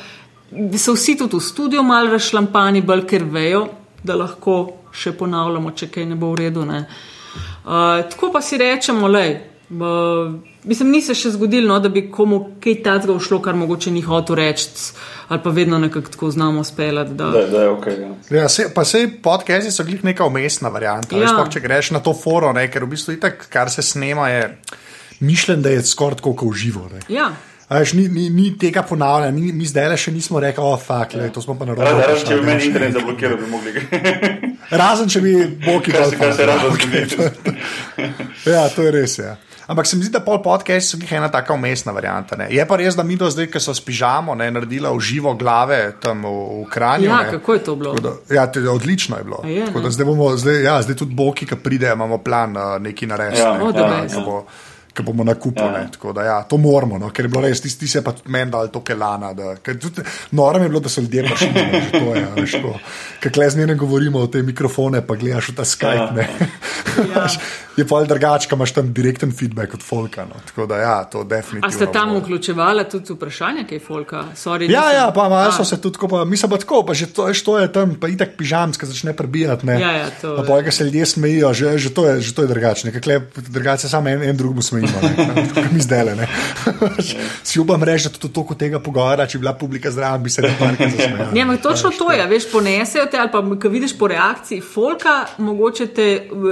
so vsi tudi v studiu malo razšlampani, bolj ker vejo, da lahko še ponavljamo, če kaj ne bo v redu. ne. Uh, tako pa si rečemo, lej. Uh, mislim, ni se še zgodilo, no, da bi komu kaj takega ušlo, kar mogoče ni hotel reči, ali pa vedno nekako tako znamo speljati. Da... Da, da je ok. Ja. Ja, se, pa sej podcasti so glih neka umestna varianta. Ja. Sploh, če greš na to foro, ne, ker v bistvu itak, kar se snema, je mišljen, da je skoraj tako kot v živo. Ne. Ja. A Veš, ni, ni, ni tega ponavljanja, mi, mi zdaj le še nismo rekli, oh, fuck, le, to smo pa naredili. Razen, razen, če bi meni internet zablokiral, bi mogli. Razen, če bi Boki Kar se, kar se rado Okay, zgodi. Ja, to je res. Ja. Ampak se mi zdi, da pol podcast njih ena taka umestna varianta. Ne. Je pa res, da mi do zdaj, ki so spižamo, ne, naredila v živo glave tam v, v Kranju. Ja, ne. kako je to bilo? Tako Da, ja, te, odlično je bilo. A je, da zdaj, bomo, zdaj, ja, zdaj tudi Boki, ki pridejo, imamo plan uh, neki narediti. Ja, ne, O, the best. Ki bo- Ki bomo na kupu, Ja. ja. da, ja, to moramo, no, ker je bilo res, ti, ti se pa tudi meni dal to kelana. Da, ker tudi noro mi je bilo, da so ljudje prišli, že to je. a veš, ko- Ker kle z njene govorimo o te mikrofone, pa gledaš v ta Skype. Ja. Ja. je pa drugače, imaš tam direkten feedback od Folka. No. Tako da ja, to definitivno. A ste tam bo. vključevali tudi vprašanja, kaj folka? Sorry, Ja, nisem- ja, pa malo so se tudi, ko pa, mi se pa tako, pa že to, to je tam, pa itak pižamska začne prebijati. Ne. Ja, ja, to Pa je. pojka se ljudje smejijo, že, že to je, že to je drugače. Drugače samo en, en drugemu smejimo, ne. kot mi zdaj le. ne. si upam reči, da tudi toliko tega pogovora, če bi bila publika zraven, bi se ne parke zasmejala. Ne, ampak točno to je, veš, ponesejo te, ali pa ko vidiš po reakciji folka, mogoče te,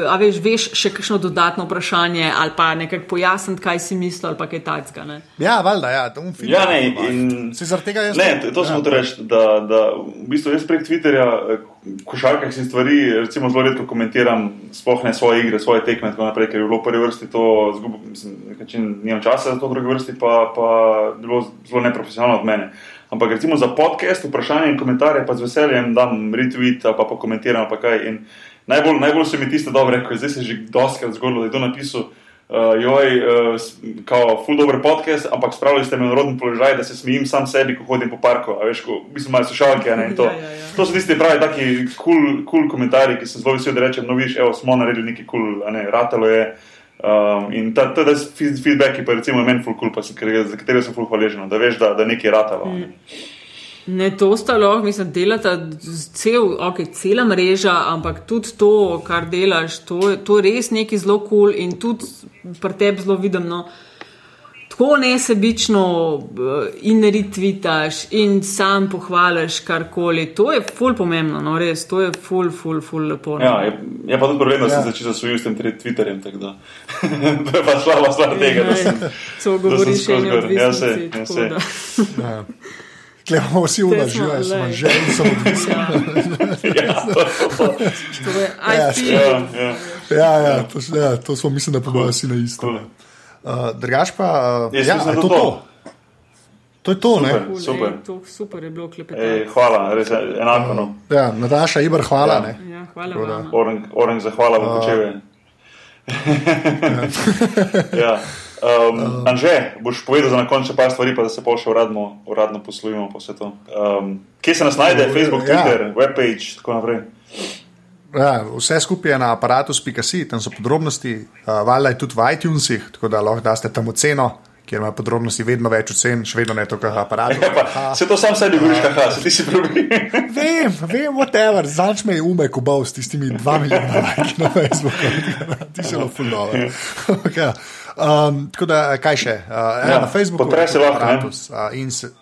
a veš, veš še kakšno dodatno vprašanje, ali pa nekako pojasniti, kaj si mislil, ali pa kaj takega. ne. Ja, valjda, ja, to je film. Ja, ne, in- Si zaradi tega jaz. Ne, to- to sem hotel reči, da, da v bistvu jaz prek Twitterja, eh, košarkah in stvari, recimo zelo redko komentiram, sploh ne svoje igre, svoje tekme in tako naprej, ker je bilo v prvi vrsti to, zgubo, mislim, način nimam časa za to, v drugi vrsti pa, pa je bilo zelo neprofesionalno od mene. Ampak recimo za podcast, vprašanje in komentarje pa z veseljem dam retweet pa, pa komentiram pa kaj. In najbolj, najbolj se mi tiste dobro rekel, zdaj se je že doskrat zgodilo, da je to napisal. Uh, joj, uh, kao, full dober podcast, ampak spravili ste me na roden položaj, da se smejim sam sebi, ko hodim po parku. A veš, ko, v bistvu imajo slušalke, ne, in to. Ja, ja, ja. To so tisti pravi, taki cool, cool komentarji, ki sem zelo vesel, da rečem, no, viš, evo, smo naredili nekaj kul, cool, ne, ratalo je. Um, in ta, ta, ta feed- feedbacki, pa recimo meni full cool, pa sem, za katere sem full hvaležen, da veš, da, da nekaj je ratalo. a Ne. Ne, to sta lahko, mislim, delata cel, okay, cela mreža, ampak tudi to, kar delaš, to, to je res nekaj zelo kul cool in tudi pri tebi zelo vidim. No, Tako nesebično eh, in retvitaš in sam pohvališ karkoli. To je ful pomembno, no res, to je ful, ful, ful lepo. no. Ja, je, je pa tudi problem, da sem Ja. ja. začel svojim s tem Twitterjem, tako da to je pa slaba stvar tega, da sem. To govoriš eni gor. Ja, odvisnici. ja, tako Ja. Tle imamo vsi smo, uvažili, smo glej. že in so odvisni. Ja, to, je, Ja, ja, it. ja. Ja, ja, to, ja, to smo, mislim, da pa bojo vsi na isto. Cool. Uh, drugač pa, uh, Jaz ja, je to to to. je to, ne? Super. Ful, Super. ej, to super je bilo klepetati. Ej, hvala, res je enako. No. Ja, Nataša Ibr, hvala. Ja. Ne? Ja, hvala da. vam. Orang, orang zahvala v počeve. ja. Um, Anže, boš povedal za na koncu še par stvari, pa da se pa še uradno, uradno poslovimo po to. Um, kje se nas najde? Facebook, Ja. Twitter, webpage, tako naprej. Ja, vse skupaj je na aparatu.si, tam so podrobnosti, uh, valjda je tudi v iTunesih, tako da lahko daste tam oceno, kjer ima podrobnosti vedno več ocen, še vedno ne to, kar aparat. Ja, pa, se to sam sebi govoriš, haha, se ti si problem. Vem, vem, whatever, zanč me je umek ubal s tistimi dva milijona lajki na Facebooku, ti si zelo fuldover. Um, tako da, kaj še? Uh, ja, Ja, na Facebooku podpre se lahko, ne? aparatus, uh, in se.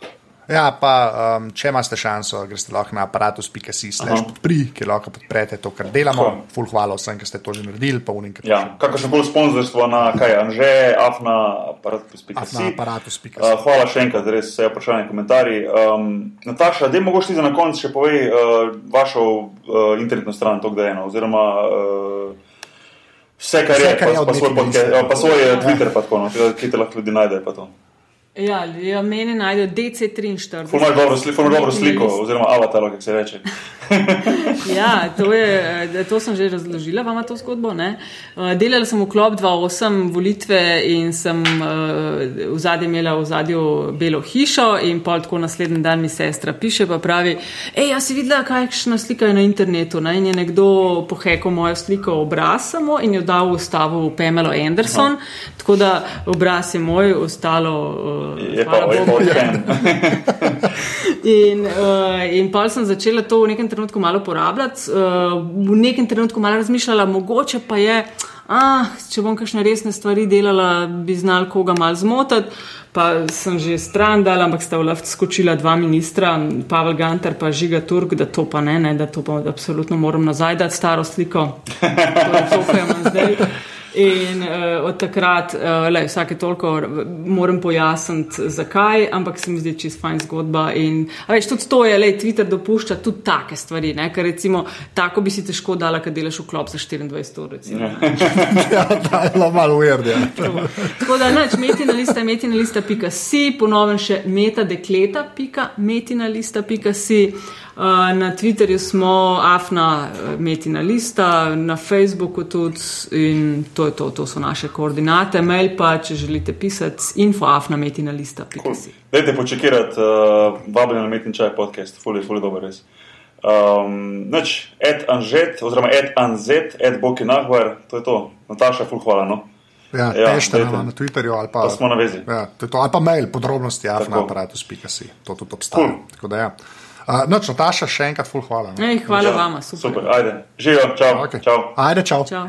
Ja, pa um, če imate šanso, greste lahko na aparatus.si slash podpri, kjer lahko podprete to, kar delamo. Tako. Ful hvala vsem, ki ste to že naredili, pa unim, ki Ja, kakršno koli sponzorstvo na kaj, Anže, Afna, aparatus.si. na aparatus.si. Uh, hvala še enkrat, res vse vprašanje, komentarji. Um, Nataša, da mogoče ti za na konec še povej uh, vašo uh, internetno stran, to kdaj eno, oziroma uh, vse, kar Vse, je, kar je pa, pa, svoj, ja, pa svoj uh, Twitter, pa tako, no, kje te lahko ljudi najdejo. Ja, ja meni najdejo DC43. Ful imaš dobro, sli, ful dobro sliko, oziroma avatar, kako se reče. Ja, to, je, eh, to sem že razložila, vama to zgodbo. Ne? Eh, Delala sem v klop 2.8 volitve in sem uh, v zadnji imela v zadju belo hišo in pol tako naslednji dan mi sestra piše pa pravi, hej, jaz si videla, kakšna slika je na internetu. Ne? In je nekdo pohekal mojo sliko obraz samo in jo dal v ustavo v Pamela Anderson, Aha. tako da obraz je moj, ostalo. Je pa, odken. In, uh, in pa sem začela to v nekem trenutku malo uporabljati, uh, v nekem trenutku malo razmišljala, mogoče pa je, ah, če bom kakšne resne stvari delala, bi znal koga mal zmotiti. Pa sem že stran dala, ampak sta v laft skočila dva ministra, Pavel Gantar pa Žiga Turk, da to pa ne, ne da to pa absolutno moram nazaj dati staro sliko. To je to, kar imam zdaj. In uh, od takrat, uh, le, vsake toliko moram pojasniti, zakaj, ampak se mi zdi čist fajn zgodba. In, veš, tudi to je, le, Twitter dopušča tudi take stvari, ne? ker recimo tako bi si težko dala, kad delaš v klop za 24 ur. Ja, da je bilo malo ujerd. Ja. Tako da, neč, metina lista, metina lista, pika si, ponovem še metadekleta, pika, metina lista, pika si. Uh, na Twitterju smo afna eh, metina lista, na Facebooku tudi in to je to, to so naše koordinate. Mail pa, če želite pisati, info afna metina lista, si. Dajte počekirati, uh, vabljen na Metin čaj podcast, fuli, fuli dober res. Um, Noč, ed anžet, oziroma ed anzet, ed boki nahvar, to je to. Nataša, ful hvala, no. Ja, Ja, dajte. nam na Twitterju ali pa, Pa smo na vezi. Ja, to je to, ali pa mail, podrobnosti, na Tako. aparatus.si. To tudi obstaja. Cool. Tako da ja. Uh, noč, Nataša, še enkrat ful hvala. no. Ej, hvala vama, super. Super, ajde. Živijo, čau. Okay. čau. Ajde, čau. Čau.